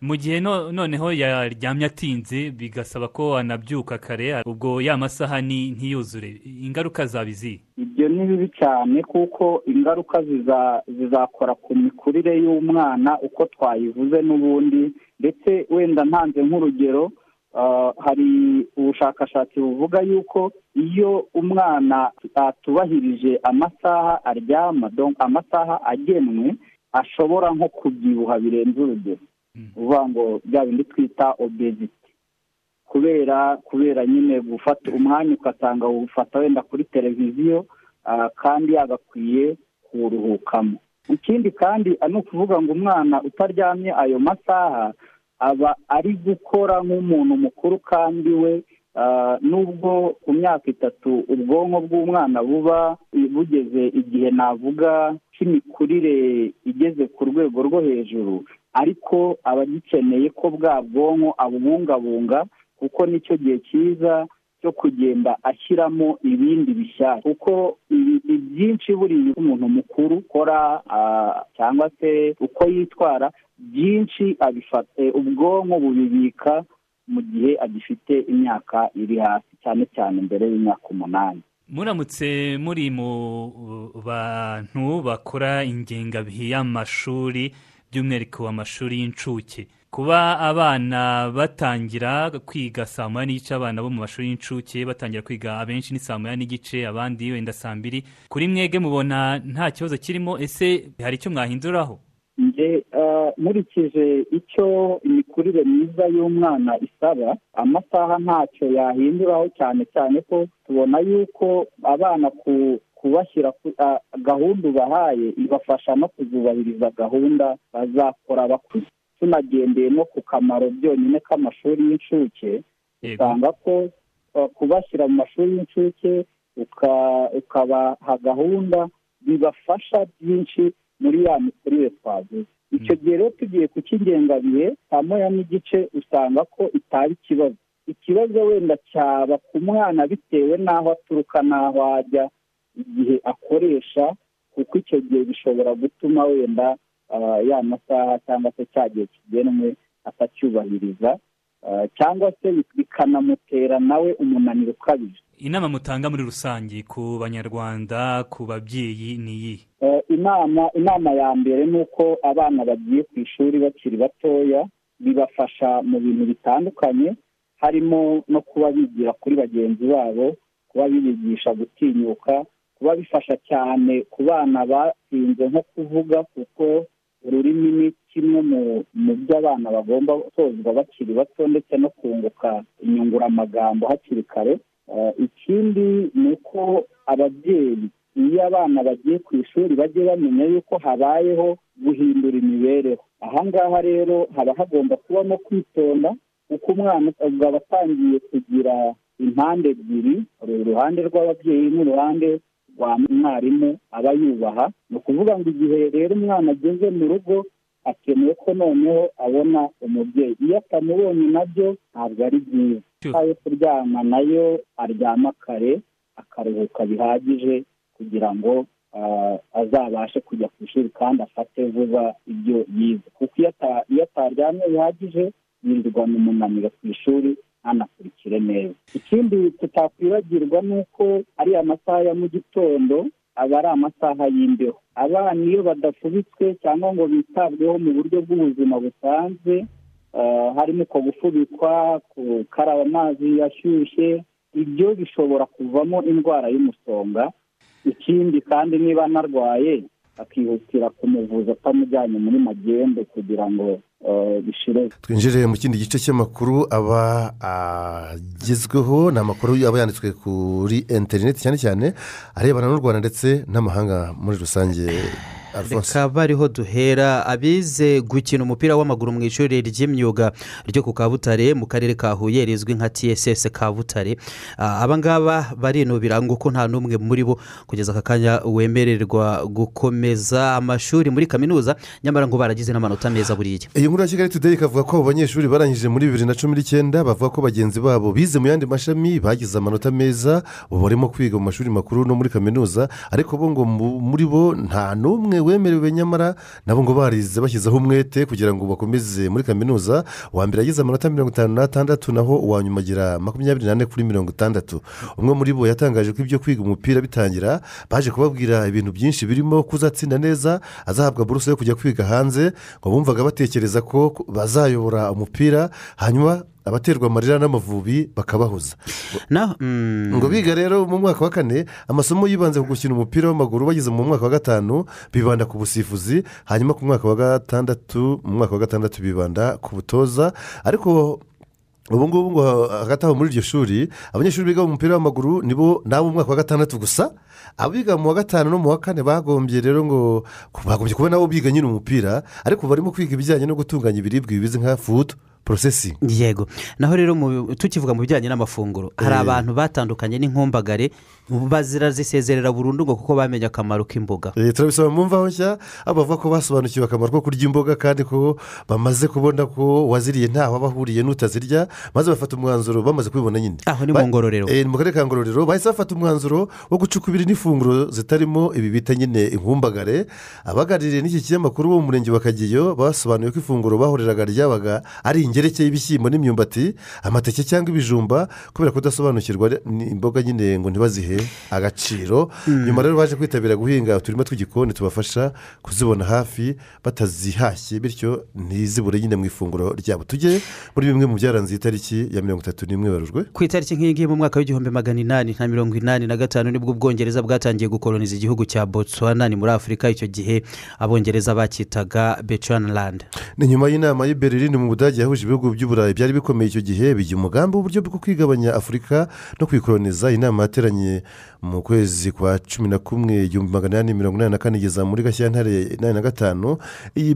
Mu gihe no- noneho yaryamye atinze bigasaba ko anabyuka kare ubwo ya masaha ntiyuzure. Ingaruka zaba izihe? Ibyo ni bibi cyane kuko ingaruka ziza- zizakora ku mikurire y'umwana uko twayivuze n'ubundi. Ndetse wenda ntanze nk'urugero ah, hari ubushakashatsi buvuga yuko iyo umwana atubahirije amasaha aryama amasaha agenwe ashobora nko kubyibuha birenze urugero. Uvuga ngo bya bindi twita obesity. Kubera kubera nyine gufata umwanya ugasanga ufata wenda kuri televiziyo ah, kandi yagakwiye kuwuruhukamo ikindi kandi ni ukuvuga ngo umwana utaryamye ayo masaha aba ari gukora nk'umuntu mukuru kandi we ah, nubwo ku myaka itatu ubwonko bw'umwana buba bugeze igihe navuga cy'imikurire igeze ku rwego rwo hejuru ariko aba agikeneye ko bwa bwonko abubungabunga kuko ni cyo gihe cyiza cyo kugenda ashyiramo ibindi bishyashya kuko ibyinshi buriya umuntu mukuru ukora cyangwa se uko yitwara byinshi abifata ubwonko bubibika mu gihe agifite imyaka iri hasi cyane cyane mbere y'imyaka umunani. Muramutse muri mu bantu bakora ingengabihe y'amashuri by'umwihariko amashuri y'incuke. Kuba abana batangira kwiga saa moya n'igice abana bo mu mashuri y'incuke batangira kwiga abenshi ni saa moya n'igice abandi wenda saa mbiri. Kuri mwege mubona nta kibazo kirimo ese hari icyo mwahinduraho? Nge ah, nkurikije icyo imikurire myiza y'umwana isaba amasaha ntacyo yahinduraho cyane cyane ko tubona yuko abana ku kubashyira ku ah, gahunda ubahaye ibafasha no kuzubahiriza gahunda bazakora bakuze tunagendeye no ku kamaro byonyine k'amashuri y'incuke. Usanga ko kubashyira mu mashuri y'incuke uka- ukabaha gahunda bibafasha byinshi muri ya mikurire twavuze. Icyo gihe rero tugiye ku cy'ingengabihe saa moya n'igice usanga ko itaba ikibazo. Ikibazo wenda cyaba ku mwana bitewe n'aho aturuka n'aho ajya igihe akoresha kuko icyo gihe bishobora gutuma wenda ah, ya masaha cyangwa se cya gihe kigenwe atacyubahiriza ah, cyangwa se bikanamutera nawe umunaniro ukabije. Inama mutanga muri rusange ku banyarwanda ku babyeyi ni iyihe? Eh, inama inama ya mbere ni uko abana bagiye ku ishuri bakiri batoya bibafasha mu bintu bitandukanye harimo no kuba bigira kuri bagenzi babo kuba bibigisha gutinyuka kuba bifasha cyane ku bana batsinze nko kuvuga kuko ururimi ni kimwe mu byo abana bagomba gutozwa bakiri bato ndetse no kunguka inyunguramagambo hakiri kare. Eh, ikindi ni uko ababyeyi iyo abana bagiye ku ishuri bajye bamenya yuko habayeho guhindura imibereho. Aha ngaha rero haba hagomba kubamo kwitonda kuko umwana aba atangiye kugira impande ebyiri uruhande rw'ababyeyi n'uruhande rwa mwarimu aba yubaha. Ni ukuvuga ngo igihe rero umwana ageze mu rugo akeneye ko noneho abona umubyeyi. Iyo atamubonye na byo ntabwo ari byiza. Yo kuryama na yo aryama kare akaruhuka bihagije kugira ngo azabashe kujya ku ishuri kandi afate vuba ibyo yize. Kuko iyo ataryamye bihagije yirirwana umunaniro ku ishuri ntanakurikire neza. Ikindi tutakwibagirwa ni uko ariya masaha ya mu gitondo aba ari amasaha y'imbeho. Abana iyo badafubitswe cyangwa ngo bitabweho mu buryo bw'ubuzima busanzwe ah, harimo uko gufubikwa gukaraba amazi ashyushye ibyo bishobora kuvamo indwara y'umusonga. Ikindi kandi niba anarwaye akihutira kumuvuza atamujyanye muri magendu kugira ngo eh, twinjire mu kindi gice cy'amakuru aba agezweho. Ni amakuru aba yanditswe kuri interineti cyane cyane arebana n'u rwanda ndetse n'amahanga muri rusange. Reka bariho duhera abize gukina umupira w'amaguru mu ishuri ry'imyuga ryo ku kabutare mu karere ka huye rizwi nka tss kabutare. Ah, aba ngaba barinubira ngo ko nta n'umwe muri bo kugeza aka kanya wemererwa gukomeza amashuri muri kaminuza nyamara ngo baragize n'amanota meza buriya iyi nkuru ya kigali today ikavuga ko abo banyeshuri barangije muri bibiri na cumi n'icyenda bavuga ko bagenzi babo bize mu yandi mashami bagize amanota meza ubu barimo kwiga mu mashuri makuru no muri kaminuza ariko bo ngo mu- muri bo nta n'umwe wemerewe nyamara nabo ngo barize bashyizeho umwete kugira ngo bakomeze muri kaminuza uwa mbere yagize amanota mirongo itanu n'atandatu naho uwa nyuma agira makumyabiri n'ane kuri mirongo itandatu. Umwe muri bo yatangaje ko ibyo kwiga umupira bitangira baje kubabwira ibintu byinshi birimo kuzatsinda neza azahabwa buruse yo kujya kwiga hanze ngo bumvaga batekereza ko bazayobora umupira hanyuma abaterwa amarira n'amavubi bakabahuza. Ngo biga rero mu mwaka wa kane amasomo yibanze ku gukina umupira w'amaguru bageze mu mwaka wa gatanu bibanda ku busifuzi hanyuma ku mwaka wa gatandatu mu mwaka wa gatandatu bibanda ku butoza. Ariko ubu ngubu ngo hagati aho muri iryo shuri abanyeshuri biga mu mupira w'amaguru nibo n'abo mu mwaka wa gatandatu gusa. Abiga mu wa gatanu no mu wa kane bagombye rero ngo bagombye kuba nabo biga nyine umupira ariko barimo kwiga ibijyanye no gutunganya ibiribwa bimeze nka fudu porosesingi yego. Naho rero tukivuga mu bijyanye n'amafunguro hari Eh. abantu batandukanye n'inkumbagare bazira zisezerera burundu ngo kuko bamenye akamaro k'imboga. Eh, turabisaba mu mvaho nshya aho bavuga ko basobanukiwe akamaro ko kurya imboga kandi ko bamaze kubona ko waziriye ntaho aba ahuriye n'utazirya maze bafata umwanzuro bamaze kubibona nyine. Aho ni mu ngororero. Eh, mu karere ka ngororero bahise bafata umwanzuro wo gucukubira n'ifunguro zitarimo ibi bita nyine inkumbagare. Abaganiriye n'iki kinyamakuru bo mu murenge wa kageyo basobanuye ko ifunguro bahoreraga ryabaga ari ingereke y'ibishyimbo n'imyumbati amateke cyangwa ibijumba kubera kudasobanukirwa ni imboga nyine ngo ntibazihe agaciro. Nyuma rero baje kwitabira guhinga uturima tw'igikoni tubafasha kuzibona hafi batazihashye bityo ntizibure nyine mu ifunguro ryabo. Tujye muri bimwe mu byaranze iyi tariki ya mirongo itatu n'imwe werurwe ku itariki nk'iyi ngiyi mu mwaka w'igihumbi magana inani na mirongo inani na gatanu ni bwo ubwongereza bwatangiye gukoloniza igihugu cya botswana ni muri afurika icyo gihe abongereza bacyitaga bechuanaland ni nyuma y'inama y'i berlin mu budage yahuje ibihugu by'uburayi byari bikomeye icyo gihe bigira umugambi w'uburyo bwo kwigabanya afurika no kuyikoloniza inama yateranye mu kwezi kwa cumi na kumwe igihumbi magana inani mirongo inani na kane igeza muri gashyantare inani na gatanu iyi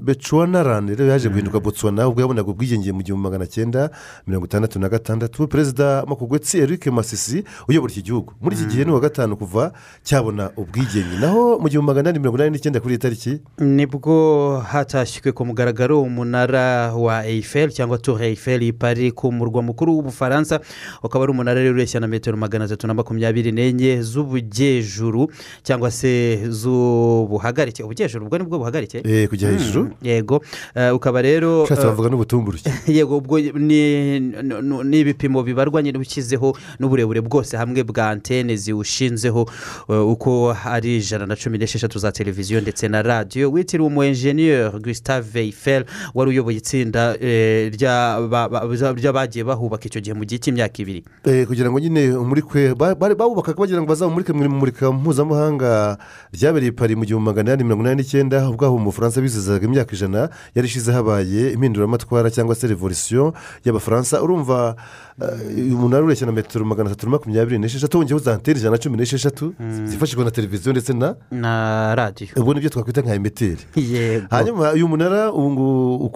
bechuanaland rero yaje guhinduka botswana ubwo yabonaga ubwigenge mu gihumbi magana cyenda mirongo itandatu na gatandatu. Perezida makugwetsi eric masisi uyobora iki gihugu. Muri iki gihe ni uwa gatanu kuva cyabona ubwigenge. Naho mu gihumbi magana inani mirongo inani n'icyenda kuri iyi tariki? Nibwo hatashywe ku mugaragaro umunara wa eyiferi cyangwa tour eyiferi i Paris ku murwa mukuru w'ubufaransa ukaba ari umunara rero ureshya na metero magana atatu na makumyabiri n'enye z'ubujyejuru cyangwa se z'ubuhagarike. Ubujyejuru ubwo ni bwo buhagarike? Eh, kujya Hmm, hejuru. yego. Eh, ukaba rero ushatse eh, bavuga n'ubutumburuke. yego ubwo ni ni- ni ibipimo bibarwa nyine ushyizeho n'uburebure bwose hamwe bwa antene ziwushinzeho. Eh, uko ari ijana na cumi n'esheshatu za televiziyo ndetse na radiyo witiriwe umu enjeniyeri gustave eiffel wari uyoboye itsinda ry'aba- ba- ry'abagiye bahubaka icyo gihe mu gihe cy'imyaka ibiri. Kugira ngo nyine umurikwe ba- bari- bawubakaga bagira ngo bazamurike mu imurika mpuzamahanga ryabereye i Paris mu gihumbi magana inani mirongo inani n'icyenda ubwo aho mu bufaransa bizizaga imyaka ijana yari ishize habaye impinduramatwara cyangwa se revolisiyo y'abafaransa. Urumva eh, uyu munara ureshya na metero magana atatu na makumyabiri n'esheshatu wongeyeho za antene ijana na cumi n'esheshatu? Zifashishwa na televiziyo ndetse na? Na radiyo ubwo ni byo twakwita nka emeteri hanyuma uyu munara ubu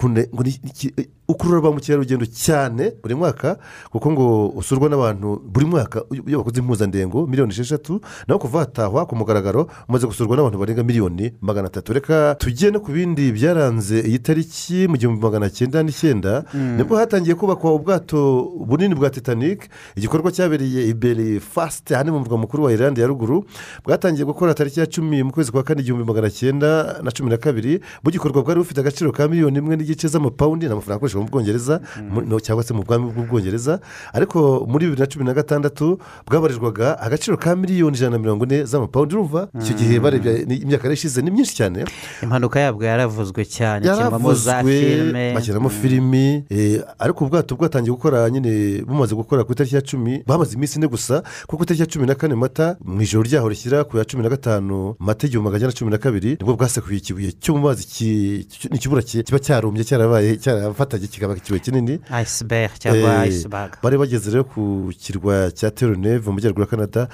iki- ukurura ba mukerarugendo cyane buri mwaka kuko ngo usurwa n'abantu buri mwaka iyo bakoze impuzandengo miliyoni esheshatu naho kuva hatahwa ku mugaragaro umaze gusurwa n'abantu barenga miliyoni magana atatu. Reka tujye no ku bindi byaranze iyi tariki mu gihumbi magana cyenda n'icyenda Mm. ni bwo hatangiye kubakwa ubwato bunini bwa titanic igikorwa cyabereye imbere fasite hano mu murwa mukuru wa irande ya ruguru bwatangiye gukora tariki ya cumi mu kwezi kwa kane igihumbi magana cyenda na cumi na kabiri bugikorwa bwari bufite agaciro ka miliyoni imwe n'igice z'amapawundi ni amafaranga akoreshwa mu bwongereza no, cyangwa se mu bwami bw'ubwongereza ariko muri bibiri na cumi na gatandatu bwabarirwaga agaciro ka miliyoni ijana na mirongo ine z'amapawundi urumva icyo gihe barebye ni- imyaka ishize ni myinshi cyane. Impanuka yabwo yaravuzwe cyane kirimo za filime bashyiramo filimi eh, ariko ubwato bwatangiye gukora nyine bumaze gukora ku itariki ya cumi bamaze iminsi ine gusa kuko itariki ya cumi na kane mata mu ijoro ryaho rishyira ku ya cumi na gatanu mata igihumbi magana cyenda cumi na kabiri ni bwo bwasekuye ikibuye cyo mu mazi ki- ki- ni ikibura ki- kiba cyarumbye cyarabaye cyarafatanye kikaba ikibuye kinini. Iceberg cyangwa Eh, iceberg. bari bageze rero ku kirwa cya teroneve majyaruguru ya canada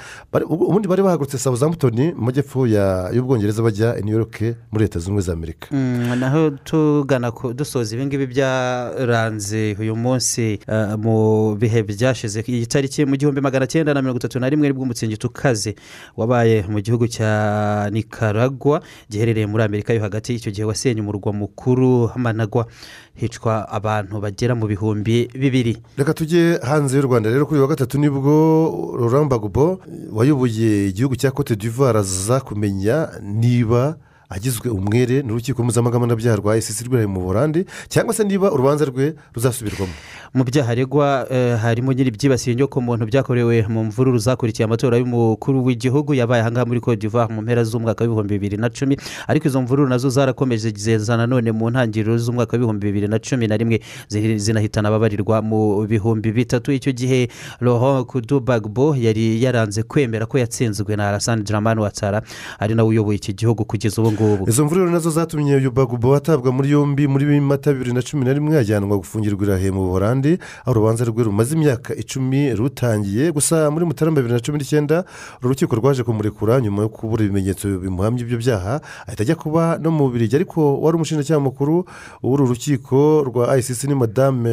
ubundi bari bahagurutse southampton mu majyepfo y'ubwongereza bajya i new york muri leta zunze ubumwe za amerika. Mm, naho tugana dusoza ibingibi byaranze uyu munsi eh, mu bihe byashize. Iyi tariki mu gihumbi magana cyenda na mirongo itatu na rimwe ni bwo umutingito ukaze wabaye mu gihugu cya nicaragua giherereye muri amerika yo hagati. Icyo gihe wasenye umurwa mukuru managwa hicwa abantu bagera mu bihumbi bibiri. Reka tujye hanze y'u rwanda. Rero kuri wa gatatu ni bwo Laurent Gbagbo wayoboye igihugu cya cote d'ivoire aza kumenya niba agizwe umwere n'urukiko mpuzamahanga rwa icc rwari mu burande cyangwa se niba urubanza rwe ruzasubirwamo. Mu byaha aregwa eh, harimo nyiri ibyibasiye inyokomuntu byakorewe mu mvururu zakurikiye amatora y'umukuru w'igihugu yabaye ahangaha muri cote d'ivoire mu mpera z'umwaka w'ibihumbi bibiri na cumi. Ariko izo mvururu na zo zarakomeje zeza nanone mu ntangiriro z'umwaka w'ibihumbi bibiri na cumi na rimwe zi- zinahitana ababarirwa mu bihumbi bitatu. Icyo gihe Laurent kudu bagbo yari yaranze kwemera ko yatsinzwe na arasani dramani watara ari nawe uyoboye iki gihugu kugeza ubu ngubu izo mvururu na zo zatumye uyu bagubo atabwa muri yombi muri mata bibiri na cumi na rimwe ajyanwa gufungirwa irahe mu buholandi aho urubanza rwe rumaze imyaka icumi rutangiye. Gusa muri mutarama bibiri na cumi n'icyenda uru rukiko rwaje kumurekura nyuma yo kubura ibimenyetso bimuhamya ibyo byaha ahita ajya kuba no mu bubirigi ariko wari umushinjacyaha mukuru w'uru rukiko rwa icc ni madame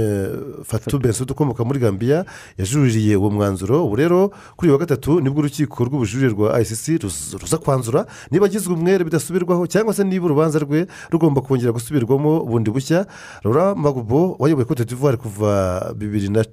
fatu bensudu ukomoka muri gambia yajuririye uwo mwanzuro. Ubu rero kuri uyu wa gatatu ni bwo urukiko rw'ubujurire rwa ruz- ruza kwanzura. Niba agizwe umwere bidasubirwaho. Cyangwa se niba urubanza rwe rugomba kongera gusubirwamo bundi bushya Laurent Gbagbo wayoboye cote d'ivoire kuva bibiri na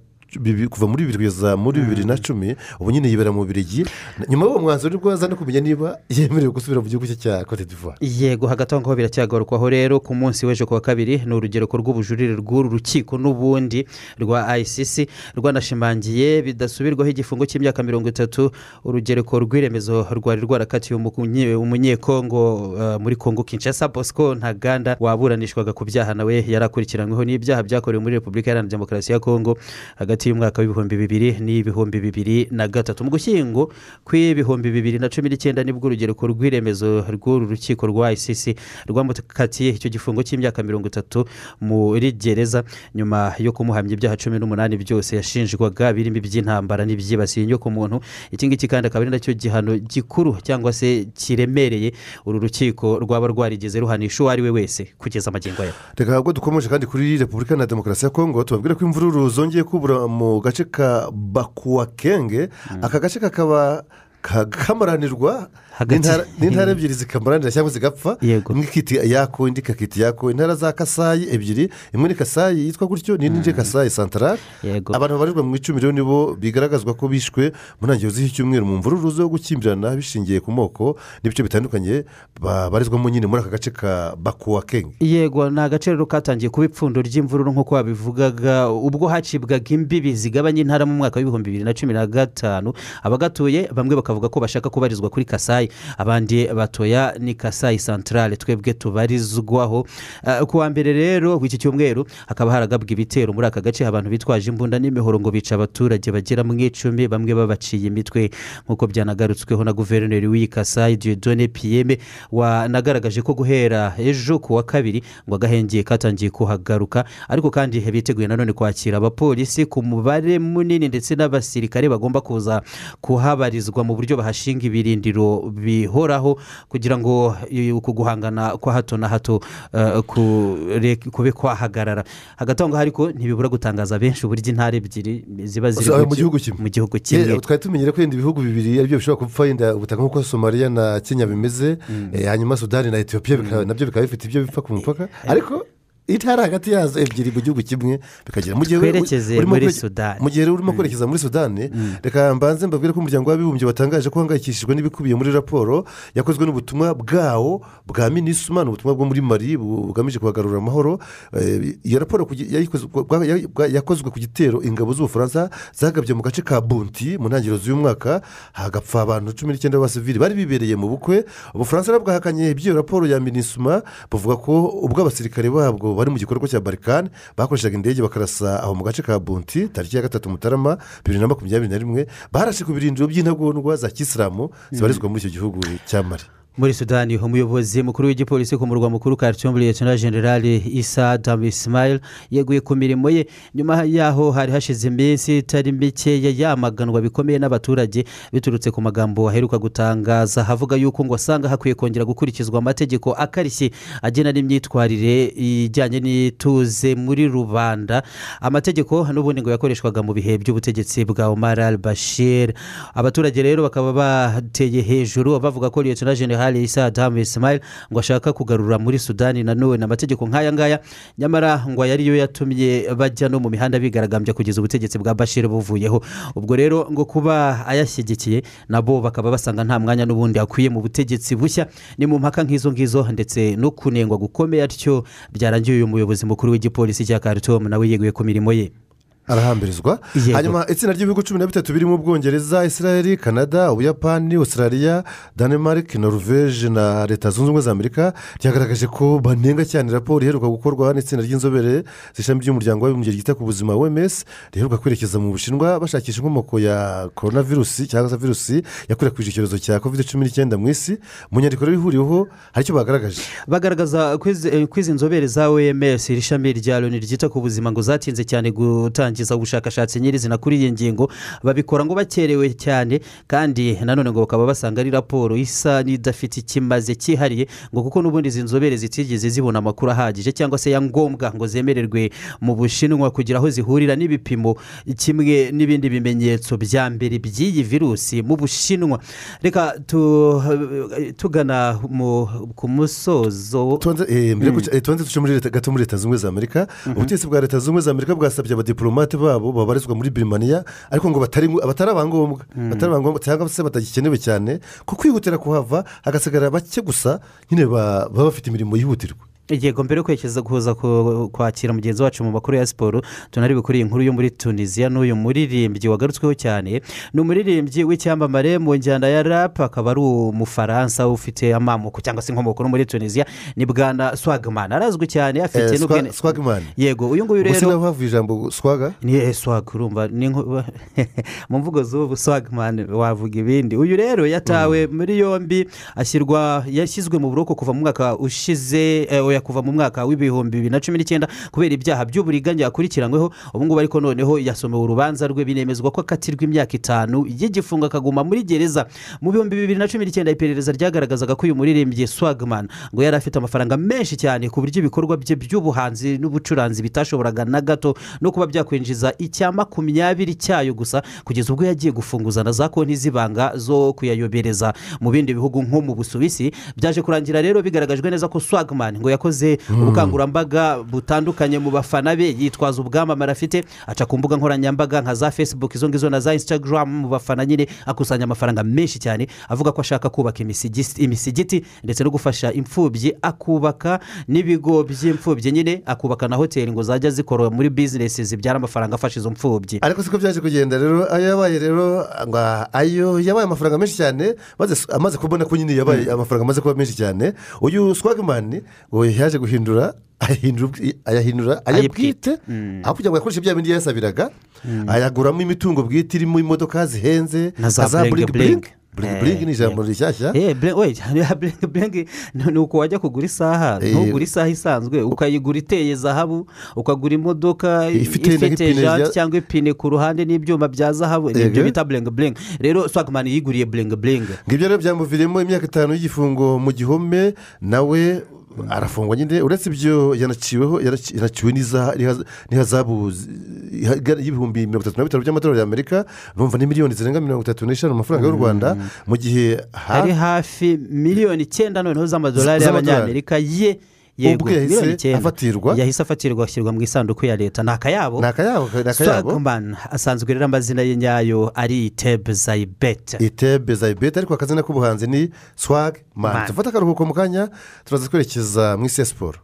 kuva muri bibiri kugeza muri bibiri na cumi ubu nyine yibera mu birigi nyuma y'uwo mwanzuro ni bwo aza no kumenya niba yemerewe gusubira mu gihugu cye cya cote d'ivoire. Yego hagati aho ngaho biracyagarukwaho rero ku munsi w'ejo ku wa kabiri ni urugereko rw'ubujurire rw'uru rukiko n'ubundi rwa icc rwanashimangiye bidasubirwaho igifungo cy'imyaka mirongo itatu urugereko rw'iremezo rwari rwarakatiye umunye- umunyekongo eh, muri kongo kinshasa bosco ntaganda waburanishwaga ku byaha nawe yari akurikiranyweho n'ibyaha byakorewe muri repubulika iharanira demokarasi ya kongo hagati y'umwaka w'ibihumbi bibiri n'ibihumbi bibiri na gatatu. Mu gushyingo kw'ibihumbi bibiri na cumi n'icyenda ni bwo urugereko rw'iremezo rw'uru rukiko rwa icc rwamukatiye icyo gifungo cy'imyaka mirongo itatu muri gereza. Nyuma yo kumuhamya ibyaha cumi n'umunani byose yashinjwaga birimo iby'intambara n'ibyibasiye inyokomuntu iki ngiki kandi akaba ari na cyo gihano gikuru cyangwa se kiremereye uru rukiko rwaba rwarigeze ruhanisha uwo ari we wese kugeza amagingo aya. Reka ubwo dukomeje kandi kuri repubulika na demokarasi ya kongo tubabwire ko imvururu zongeye kubura mu gace ka bakuwakenge aka gace kakaba ka- kamaranirwa n'intara- ebyiri zikamaranira cyangwa zigapfa. Imwe ikita yako indi ikakita yako intara za kasayi ebyiri. Imwe ni kasayi yitwa gutyo n'indi ni kasayi santarari abantu babarirwa mu icumi rero nibo bigaragazwa ko bishwe mu ntangiriro z'iki cyumweru. Mu mvururu zo gukimbirana bishingiye ku moko n'ibice bitandukanye babarizwamo nyine muri aka gace ka bakuwakenge yego ni agace rero katangiye kuba ipfundo ry'imvururu nk'uko babivugaga ubwo hacibwaga imbibi zigabanya intara mu mwaka w'ibihumbi bibiri na cumi na gatanu. Abagatuye bamwe bakavuga ko bashaka kubarizwa kuri kasayi abandi batoya ni kasayi santarare twebwe tubarizwaho. Eh, ku wa mbere rero w'iki cyumweru hakaba haragabwa ibitero. Muri aka gace abantu bitwaje imbunda n'imihoro ngo bica abaturage bagera mu icumi bamwe babaciye imitwe. Nk'uko byanagarutsweho na guverineri w'iyi kasayi diyodone piyeme wanagaragaje ko guhera ejo ku wa kabiri ngo agahengeye katangiye kuhagaruka. Ariko kandi biteguye nanone kwakira abapolisi ku mubare munini ndetse n'abasirikare bagomba kuza kuhabarizwa mu buryo bahashinga ibirindiro bihoraho kugira ngo uku guhangana kwa hato na hato eh, kure- kube kwahagarara. Hagati aho ngaho ariko ntibibura gutangaza benshi uburyo intara ebyiri ziba ziri Gusa mu mu gi- gihugu kimwe. kimwe. Eh, twari tumenyere ko yenda ibihugu bibiri ari byo bishobora gupfa yenda ubutaka nk'uko somaliya na kenya bimeze eh, hanyuma sudani na etiyopiya bikaba- na byo bikaba bifite ibyo bipfa ku mupaka. Ariko intara hagati yazo ebyiri mu gihugu kimwe bikagera mu gihe muri Sudani. mu gihe rero urimo kwerekeza muri sudani reka mbanze mbabwire ko umuryango w'abibumbye watangaje ko uhangayikishijwe n'ibikubiye muri raporo yakozwe n'ubutumwa bwawo bwa minisuma ni ubutumwa bwo muri mari bu- bugamije kuhagarura amahoro. Eh, iyo raporo yakozwe ku gitero ingabo z'ubufaransa zagabye mu gace ka bunti mu ntangiriro z'uyu mwaka hagapfa abantu cumi n'icyenda b'abasivili bari bibereye mu bukwe. Ubufaransa bwahakanye iby'iyo raporo ya minisuma buvuga ko ubwo abasirikare babwo bari mu gikorwa cya barikani bakoreshaga indege bakarasa aho mu gace ka bunti tariki ya gatatu mutarama bibiri na makumyabiri na rimwe barashe ku birindiro by'intagondwa za kisilamu zibarizwa muri icyo gihugu cya mari muri sudani umuyobozi mukuru w'igipolisi ku murwa mukuru khartoum liyetona generali isa dam ismail yeguye ku mirimo ye. Nyuma yaho hari hashize iminsi itari mikeya yamaganwa bikomeye n'abaturage biturutse ku magambo aheruka gutangaza havuga yuko ngo asanga hakwiye kongera gukurikizwa amategeko akarishye agena n'imyitwarire ijyanye n'ituze muri rubanda. Amategeko n'ubundi ngo yakoreshwaga mu bihe by'ubutegetsi bwa omar al bashir abaturage rero bakaba bateye hejuru bavuga ko liyetona generali isa adamu ismail ngo ashaka kugarura muri sudani nanone amategeko nk'aya ngaya nyamara ngo yariyo yatumye bajya no mu mihanda bigaragambya kugeza ubutegetsi bwa bashir buvuyeho. Ubwo rero ngo kuba ayashyigikiye nabo bakaba basanga nta mwanya n'ubundi akwiye mu butegetsi bushya. Ni mu mpaka nk'izo ngizo ndetse no kunengwa gukomeye atyo byarangiye uyu muyobozi mukuru w'igipolisi cya khartoum nawe yeguye ku mirimo ye. Arahambirizwa. Hanyuma itsinda ry'ibihugu cumi na bitatu birimo ubwongereza israel canada ubuyapani australia danemark norvege na leta zunze ubumwe za amerika ryagaragaje ko banenga cyane raporo iheruka gukorwa n'itsinda ry'inzobere z'ishami ry'umuryango w'abibumbye ryita ku buzima wms riheruka kwerekeza mu bushinwa bashakisha inkomoko ya korona virusi cyangwa se virusi yakwirakwije icyorezo cya covid cumi n'icyenda mu isi. Mu nyandiko rero ihuriweho hari icyo bagaragaje. Bagaragaza ko izi- nzobere za oms iri shami rya loni ryita ku buzima ngo zatinze cyane gutangiza ubushakashatsi nyirizina kuri iyi ngingo babikora ngo bakerewe cyane kandi nanone ngo bakaba basanga ari raporo isa n'idafite ikimaze cyihariye ngo kuko n'ubundi izi nzobere zitigeze zibona amakuru ahagije cyangwa se ya ngombwa ngo zemererwe mu bushinwa kugira aho zihurira n'ibipimo kimwe n'ibindi bimenyetso bya mbere by'iyi virusi mu bushinwa. Reka tu- tugana ku musozo eh, tubanze duce muri leta gato muri leta zunze ubumwe za amerika. Ubutegetsi bwa leta zunze ubumwe za amerika bwasabye abadiporomate babo babarizwa muri birimaniya ariko ngo batari abangombwa. Batari abangombwa cyangwa se batagikenewe cyane ko kwihutira kuhava hagasigara bake gusa nyine ba- baba bafite imirimo yihutirwa. Mbere yo kwerekeza kuza ku- kwakira mugenzi wacu mu makuru ya siporo tunarebe kuri iyi nkuru yo muri tunisiya n'uyu muririmbyi wagarutsweho cyane. Ni umuririmbyi w'icyamamare mu njyana ya rap akaba ari umufaransa ufite amamuko cyangwa se inkomoko no muri tunisiya ni bwana swagman. Arazwi cyane afite Eh, n'ubwene Swa- swagman. Yego uyu nguyu gusa rero naho havuye ijambo swaga? Ni eh, swag urumva mu mvugo z'ubu swagman wavuga ibindi. Uyu rero yatawe muri yombi ashyirwa yashyizwe mu buroko kuva mu mwaka ushize eh, oya kuva mu mwaka w'ibihumbi bibiri na cumi n'icyenda kubera ibyaha by'uburiganya yakurikiranyweho. Ubu ngubu ariko noneho yasomewe urubanza rwe binemezwa ko akatirwa imyaka itanu y'igifungo akaguma muri gereza. Mu bihumbi bibiri na cumi n'icyenda iperereza ryagaragazaga ko uyu muririmbyi swagman ngo yari afite amafaranga menshi cyane ku buryo ibikorwa bye by'ubuhanzi n'ubucuranzi bitashoboraga na gato no kuba byakwinjiza icya makumyabiri cyayo gusa kugeza ubwo yagiye gufunguza na za konti z'ibanga zo kuyayobereza. Mu bindi bihugu nko mu busuwisi byaje kurangira rero bigaragajwe neza ko swagman ngo yakoze ubukangurambaga butandukanye mu bafana be. Yitwaza ubwamamare afite aca ku mbuga nkoranyambaga nka za facebook izo ngizo na za instagram. Mu bafana nyine akusanya amafaranga menshi cyane avuga ko ashaka kubaka imisigiti ndetse no gufasha imfubyi akubaka n'ibigo by'imfubyi. Nyine akubaka na hoteli ngo zajya zikora muri bizinesi zibyara amafaranga afasha izo mfubyi. Ariko siko byaje kugenda rero ayo yabaye rero ayo yabaye amafaranga menshi cyane maze amaze kubona ko nyine yabaye amafaranga amaze kuba menshi cyane. Uyu swagimani yaje guhindura ayahindura- aye bwite aho kugira ngo yakoreshe bya bindi yasabiraga. Ayaguramo imitungo bwite irimo imodoka zihenze Na za bling. Bling. Buringi buringi ni ijambo rishyashya Eh, we, bling ni uko wajya kugura isaha. Eh. ntugure isaha isanzwe. Ukayigura iteye zahabu ukagura imodoka Ifite ifite jante cyangwa ipine ku ruhande n'ibyuma bya zahabu. Nibyo bita buringi buringi rero swagman yiguriye buringi buringi ngibyo rero byamuviriyemo imyaka itanu y'igifungo mu gihome nawe arafungwa nyine. Uretse ibyo yanaciweho yanaci- yanaciwe n'ihazabu y'ibihumbi mirongo itatu na bitanu by'amadolari y'amerika urumva ni miliyoni zirenga mirongo itatu n'eshanu mu mafaranga y'u rwanda mu gihe hari hafi miliyoni icyenda noneho z'amadolari y'abanyamerika. Ye yego miliyoni icyenda. yahise afatirwa ashyirwa mu isanduku ya leta. Ni akayabo. Ni akayabo ni akayabo. Asanzwe rero amazina ye nyayo ari itebe zayibete itebe zayibete ariko akazina k'ubuhanzi ni swag man. Man. dufate akaruhuko mu kanya turaza twerekeza mu isi ya siporo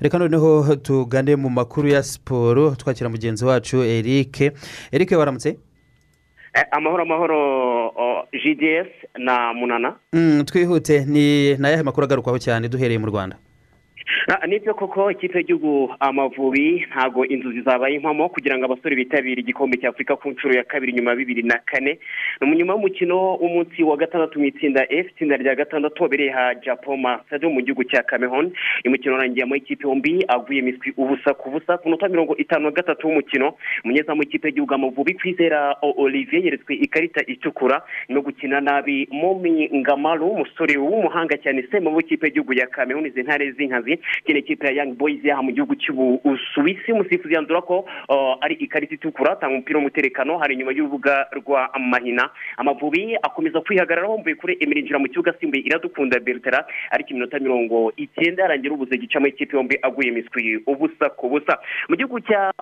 reka noneho tugane mu makuru ya siporo twakira mugenzi wacu eric. Eric waramutse? Eh, amahoro amahoro gds na munana. Mm, twihute. Ni ni ayahe makuru agarukwaho cyane duhereye mu rwanda? Ni byo koko ikipe y'igihugu amavubi ntago inzozi zabaye impamo kugira ngo abasore bitabire igikombe cya afurika ku nshuro ya kabiri nyuma ya bibiri na kane. Ni nyuma y'umukino w'umunsi wa gatandatu mu itsinda f itsinda rya gatandatu wabereye ha japo masado mu gihugu cya cameroon. Umukino urangiye mu ikipe yombi aguye miswi ubusa ku busa ku minota mirongo itanu na gatatu w'umukino. Umunyezamu w'ikipe y'igihugu amavubi kwizera olivier yeretswe ikarita itukura no gukina nabi momi ngamaru umusore w'umuhanga cyane sema w'ikipe y'igihugu ya cameroon izi ntare z'inkazi kino kipe ya young boys yaha mu gihugu cy'ubusuwisi umusifuzi yanzura ko ari ikarita itukura atanga umupira w'umutekano. Hari inyuma y'urubuga rwa mahina amavubi akomeza kwihagararaho mvuye kuri emirinjira mu kibuga asimbuye iradukunda bertera ariko iminota mirongo icyenda yarangira ubuze gicamo ikipe yombi aguye miswi ubusa ku busa. Mu gihugu cya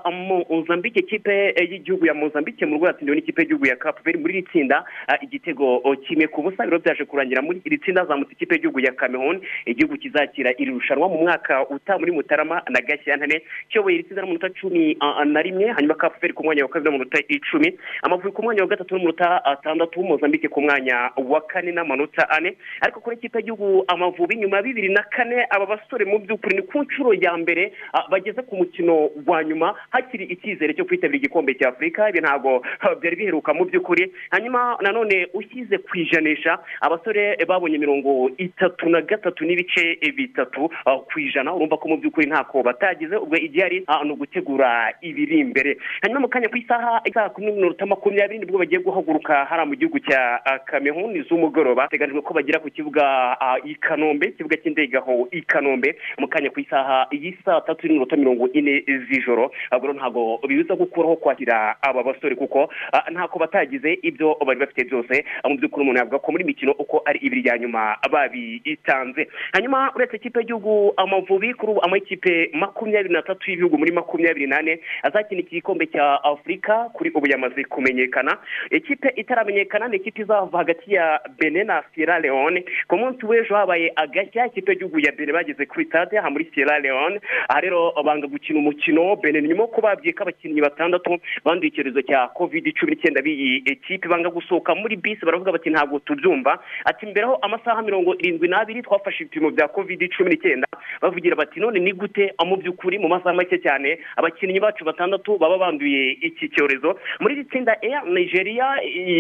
mozambique ikipe eh, y'igihugu ya mozambique mu rwego yatsindiwe n'ikipe y'igihugu ya verde muri iri tsinda igitego kimwe ku busa. Biro byaje kurangira muri iri tsinda hazamutse ikipe y'igihugu ya cameroon igihugu kizakira iri rushanwa mu mwaka utaha muri mutarama na gashyantare kiyoboye iri tsinda n'amanota cumi na rimwe hanyuma verde ku mwanya wa kabiri n'amanota icumi. Amavubi ku mwanya wa gatatu n'amanota atandatu mozambique ku mwanya wa kane n'amanota ane. Ariko kuri ikipe y'igihugu amavubi nyuma ya bibiri na kane aba basore mu by'ukuri ni ku nshuro ya mbere bageze ku mukino wa nyuma hakiri icyizere cyo kwitabira igikombe cya afurika. Ibi ntabwo byari biheruka mu by'ukuri. Hanyuma nanone ushyize ku ijanisha abasore babonye mirongo itatu na gatatu n'ibice bitatu ah, ku ijana urumva ko mu by'ukuri ntako. Batagize ubwo igihari ah, ni ugutegura ibiri imbere. Hanyuma mu kanya ku isaha isaha kumi n'iminota makumyabiri ni bwo bagiye guhaguruka hariya mu gihugu cya ah, cameroon z'umugoroba. Biteganyijwe ko bagera ku kibuga ah, i kanombe ikibuga cy'indege aho i kanombe. Mu kanya ku isaha y'isaa tatu n'iminota mirongo ine z'ijoro. Ubwo ntabwo bibuza gukuraho kwakira aba basore kuko ntako batagize ibyo bari bafite byose. Mu by'ukuri umuntu yavuga ko muri mikino uko ari ibiri ya nyuma babitanze. Hanyuma uretse ikipe y'igihugu amavubi kuri ubu amakipe makumyabiri n'atatu y'ibihugu muri makumyabiri n'ane azakina iki gikombe cya afurika kuri ubu yamaze kumenyekana. Ikipe itaramenyekana ni ikipe izava hagati ya bene na sierra leone. Ku munsi w'ejo habaye agashya ikipe y'igihugu ya bene bageze kuri stade aha muri sierra leone. Aha rero banga gukina umukino bene nyuma yo kubabwiye ko abakinnyi batandatu banduye icyorezo cya covid cumi n'icyenda b'iyi ekipe banga gusohoka muri bisi baravuga bati ntabwo tubyumva ati mberaho amasaha mirongo irindwi n'abiri twafashe ibipimo bya covid cumi n'icyenda bavugira bati none ni gute? Mu by'ukuri mu masaha make cyane abakinnyi bacu batandatu baba banduye iki cyorezo. Muri iri tsinda eya nigeria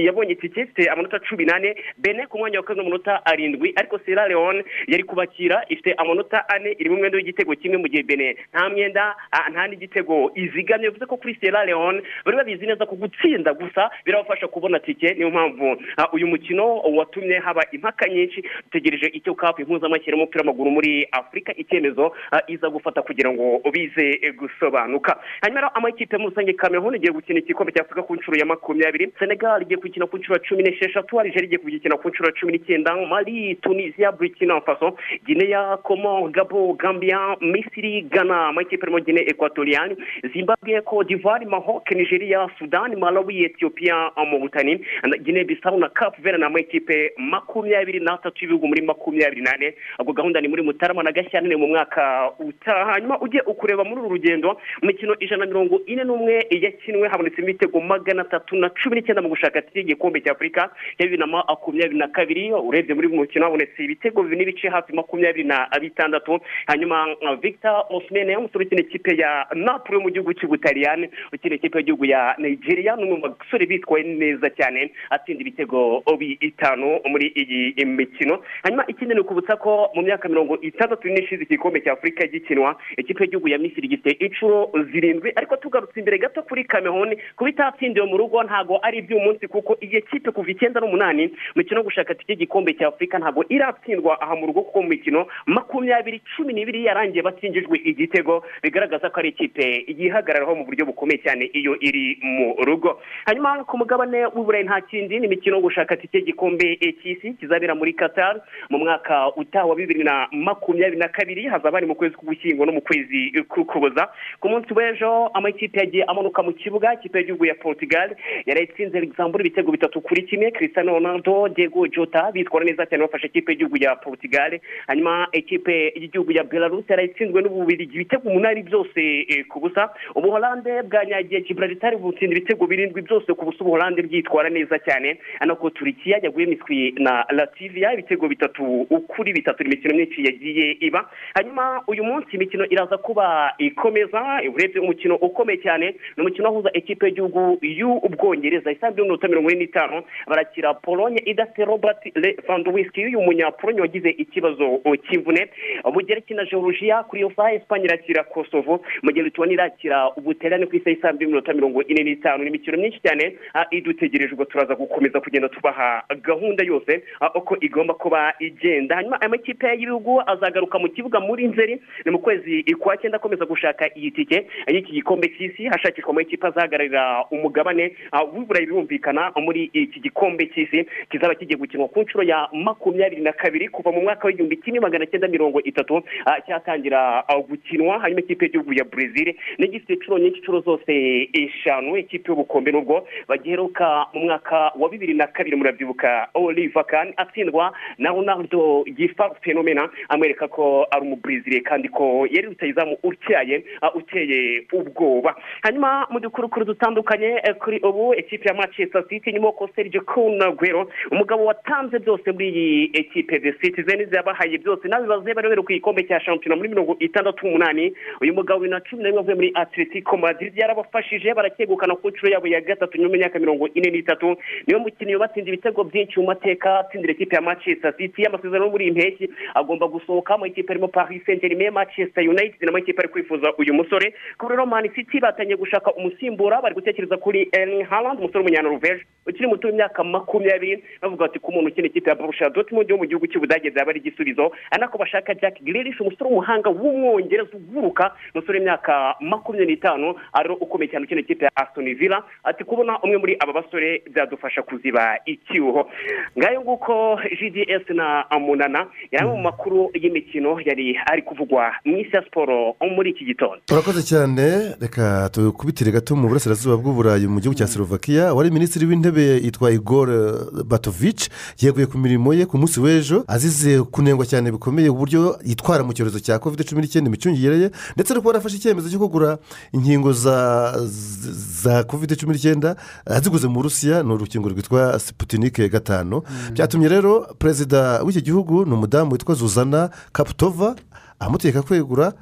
yabonye itike ifite amanota cumi n'ane bene ku mwanya wa kabiri n'amanota arindwi ariko sierra leone yari kubakira ifite amanota ane iri mu mwenda w'igitego kimwe mu gihe bene nta mwenda nta n'igitego izigamye. Bivuze ko kuri sierra leone bari babizi neza ko gutsinda gusa birabafasha kubona tike niyo mpamvu uyu mukino watumye haba impaka nyinshi dutegereje icyo kapu impuzamashyira y'umupira w'amaguru muri afurika icyemezo ah, iza gufata kugira ngo bize eh, gusobanuka. Hanyuma amakipe muri rusange cameroon igiye gukina igikombe cya afurika ku nshuro ya makumyabiri. Senegal igiye gukina ku nshuro ya cumi n'esheshatu algeria igiye kugikina ku nshuro ya cumi n'icyenda mali tunisia burkina faso guinea comore gabo gambia misiri ghana amakipe arimo guinea equatoriale zimbabwe d'ivoire maroc nigeria sudan malawi ethiopia mauritanie guinea bissau na cap verde ni amakipe makumyabiri n'atatu y'ibihugu muri makumyabiri n'ane ubwo gahunda ni muri mutarama na gashyantare mu mwaka utaha. Hanyuma ujye ukureba muri uru rugendo mu mikino ijana na mirongo ine n'umwe yakinwe habonetsemo ibitego magana atatu na cumi n'icyenda mu gushaka tike y'igikombe cya afurika ya bibiri na makumyabiri na kabiri. Urebye muri uyu mukino habonetse ibitego bibiri n'ibice hafi makumyabiri na bitandatu. Hanyuma victor osimene umusore ukina ikipe ya napoli yo mu gihugu cy'ubutaliyani ukina ikipe y'igihugu ya nigeria. Ni umwe mu basore bitwaye neza cyane atsinda ibitego bitanu muri iyi mikino. Hanyuma ikindi ni ukubutsa ko mu myaka mirongo itandatu n'ishize igikombe cya afurika gikinwa ikipe y'igihugu ya misiri gifite inshuro zirindwi ariko tugarutse imbere gato kuri cameroon kuba itatsindiwe mu rugo ntabwo ari iby'umunsi kuko iyi kipe kuva icyenda n'umunani umukino wo gushaka tike y'igikombe cya afurika ntabwo iratsindwa aha mu rugo kuko mu mikino makumyabiri cumi n'ibiri yarangiye batsinjijwe igitego bigaragaza ko ari ikipe yihagararaho mu buryo bukomeye cyane iyo iri mu rugo. Hanyuma ku mugabane w'uburayi nta kindi ni imikino yo gushaka tike y'igikombe cy'isi kizabera muri qatar mu mwaka utaha wa bibiri na makumyabiri na kabiri hazaba ari mu kwezi k'ugushyingo no mu kwezi k'ukuboza ku munsi w'ejo amakipe yagiye amanuka mu kibuga ikipe y'igihugu ya portugal yarayitsinze luxembourg ibitego bitatu kuri kimwe. Cristiano ronaldo diego jota bitwara neza cyane bafashe ikipe y'igihugu ya portugal. Hanyuma ikipe y'igihugu ya belarus yarayitsinzwe n'ububirigi ibitego umunani byose eh, ku busa. Ubuholande bwanyagiye gibraltar butsinda ibitego birindwi byose ku busa. Ubuholande bwitwara neza cyane. Anako turikiya yaguye miswi na lativia ibitego bitatu kuri bitatu imikino myinshi yagiye iba. Hanyuma uyu munsi imikino iraza kuba ikomeza urebye umukino ukomeye cyane ni umukino wahuza ekipe y'igihugu y'ubwongereza isanzwe y'iminota mirongo ine n'itanu barakira polonye idafite robert lewandowski uyu munyapolonye wagize ikibazo cy'imvune. Ubugereki na georgia kuri iyo saha esipanye irakira kosovo mu gihe lituwani irakira ubuterane ku isaha isanzwe y'iminota mirongo ine n'itanu. Ni imikino myinshi cyane idutegereje ubwo turaza gukomeza kugenda tubaha gahunda yose uko igomba kuba igenda. Hanyuma aya makipe y'ibihugu azagaruka mu kibuga muri nzeri ni mu kwezi kwa cyenda akomeza gushaka iyi tike y'iki gikombe cy'isi hashakishwa amakipe azahagararira umugabane ah, w'iburayi birumvikana muri iki gikombe cy'isi kizaba kigiye gukinwa ku nshuro ya makumyabiri na kabiri kuva mu mwaka w'igihumbi kimwe magana cyenda mirongo itatu ah, cyatangira ah, gukinwa. Hanyuma ikipe y'igihugu ya brezil niyo gifite inshuro nyinshi inshuro zose eshanu. Ikipe y'ubukombe nubwo bagiheruka mu mwaka wa bibiri na kabiri murabyibuka. Oliver kan atsindwa na ronaldo. Gifa fenomena amwereka ko ari umubrezil kandi ko yari rutayizamu utyaye ah, uteye ubwoba. Hanyuma mu dukurukuru dutandukanye eh, kuri ubu ekipe ya manchester city irimo sergio kun guero umugabo watanze byose muri iyi ekipe the citizens yabahaye byose. N'abibaze bari bari ku gikombe cya shampiyona muri mirongo itandatu n'umunani uyu mugabo bibiri na cumi na rimwe avuye muri atletico madrid yarabafashije barakegukana ku nshuro yabo ya gatatu nyuma y'imyaka mirongo ine n'itatu. Niyo mukinnyi batsinze ibitego byinshi mu mateka atsindira ekipe ya manchester city amasezerano muri iyi mpeshyi agomba gusohoka mu ikipe harimo paris saint germain manchester united na ikipe ari kwifuza uyu musore. Ku rero man city batangiye gushaka umusimbura bari gutekereza kuri erling haaland umusore w'umunyanoruveje ukiri muto w'imyaka makumyabiri. Bavuga bati ku muntu ukina ikipe ya borussia dortmund yo mu gihugu cy'ubudage byaba ari igisubizo. Ari nako bashaka jack grealish umusore w'umuhanga w'umwongereza uguruka umusore w'imyaka makumyabiri n'itanu ari wo ukomeye cyane ukina ikipe ya aston villa. Ati kubona umwe muri aba basore byadufasha kuziba icyuho. Ngayo nguko gds na munana yari mu makuru y'imikino yari ari kuvugwa mu isi ya siporo muri iki gitondo. Urakoze cyane reka tukubitire gato mu burasirazuba bw'uburayi mu gihugu cya slovakia wari minisitiri w'intebe yitwa igor batovic yeguye ku mirimo ye ku munsi w'ejo azize kunengwa cyane bikomeye uburyo yitwara mu cyorezo cya covid cumi n'icyenda imicungire ye ndetse no kuba yarafashe icyemezo cyo kugura inkingo za za covid cumi n'icyenda aziguze mu burusiya ni urukingo rwitwa siputinike gatanu byatumye rero perezida w'iki gihugu ni umudamu witwa zuzana kaputova amutegeka kwegura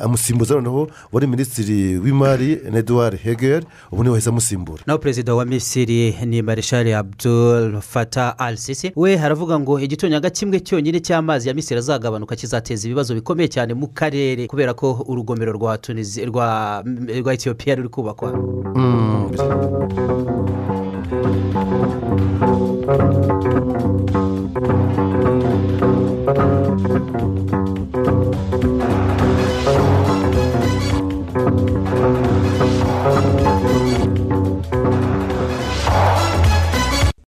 amusimbuza noneho wari minisitiri w'imari neduwari hegeri ubu ni we wahise amusimbura. Naho perezida wa misiri ni marishari abdul fata al sisi we haravuga ngo igitonyanga kimwe cyonyine cy'amazi ya misiri azagabanuka kizateza ibibazo bikomeye cyane mu karere kubera ko urugomero rwa tunizi rwa rwa etiyopiya ruri kubakwa.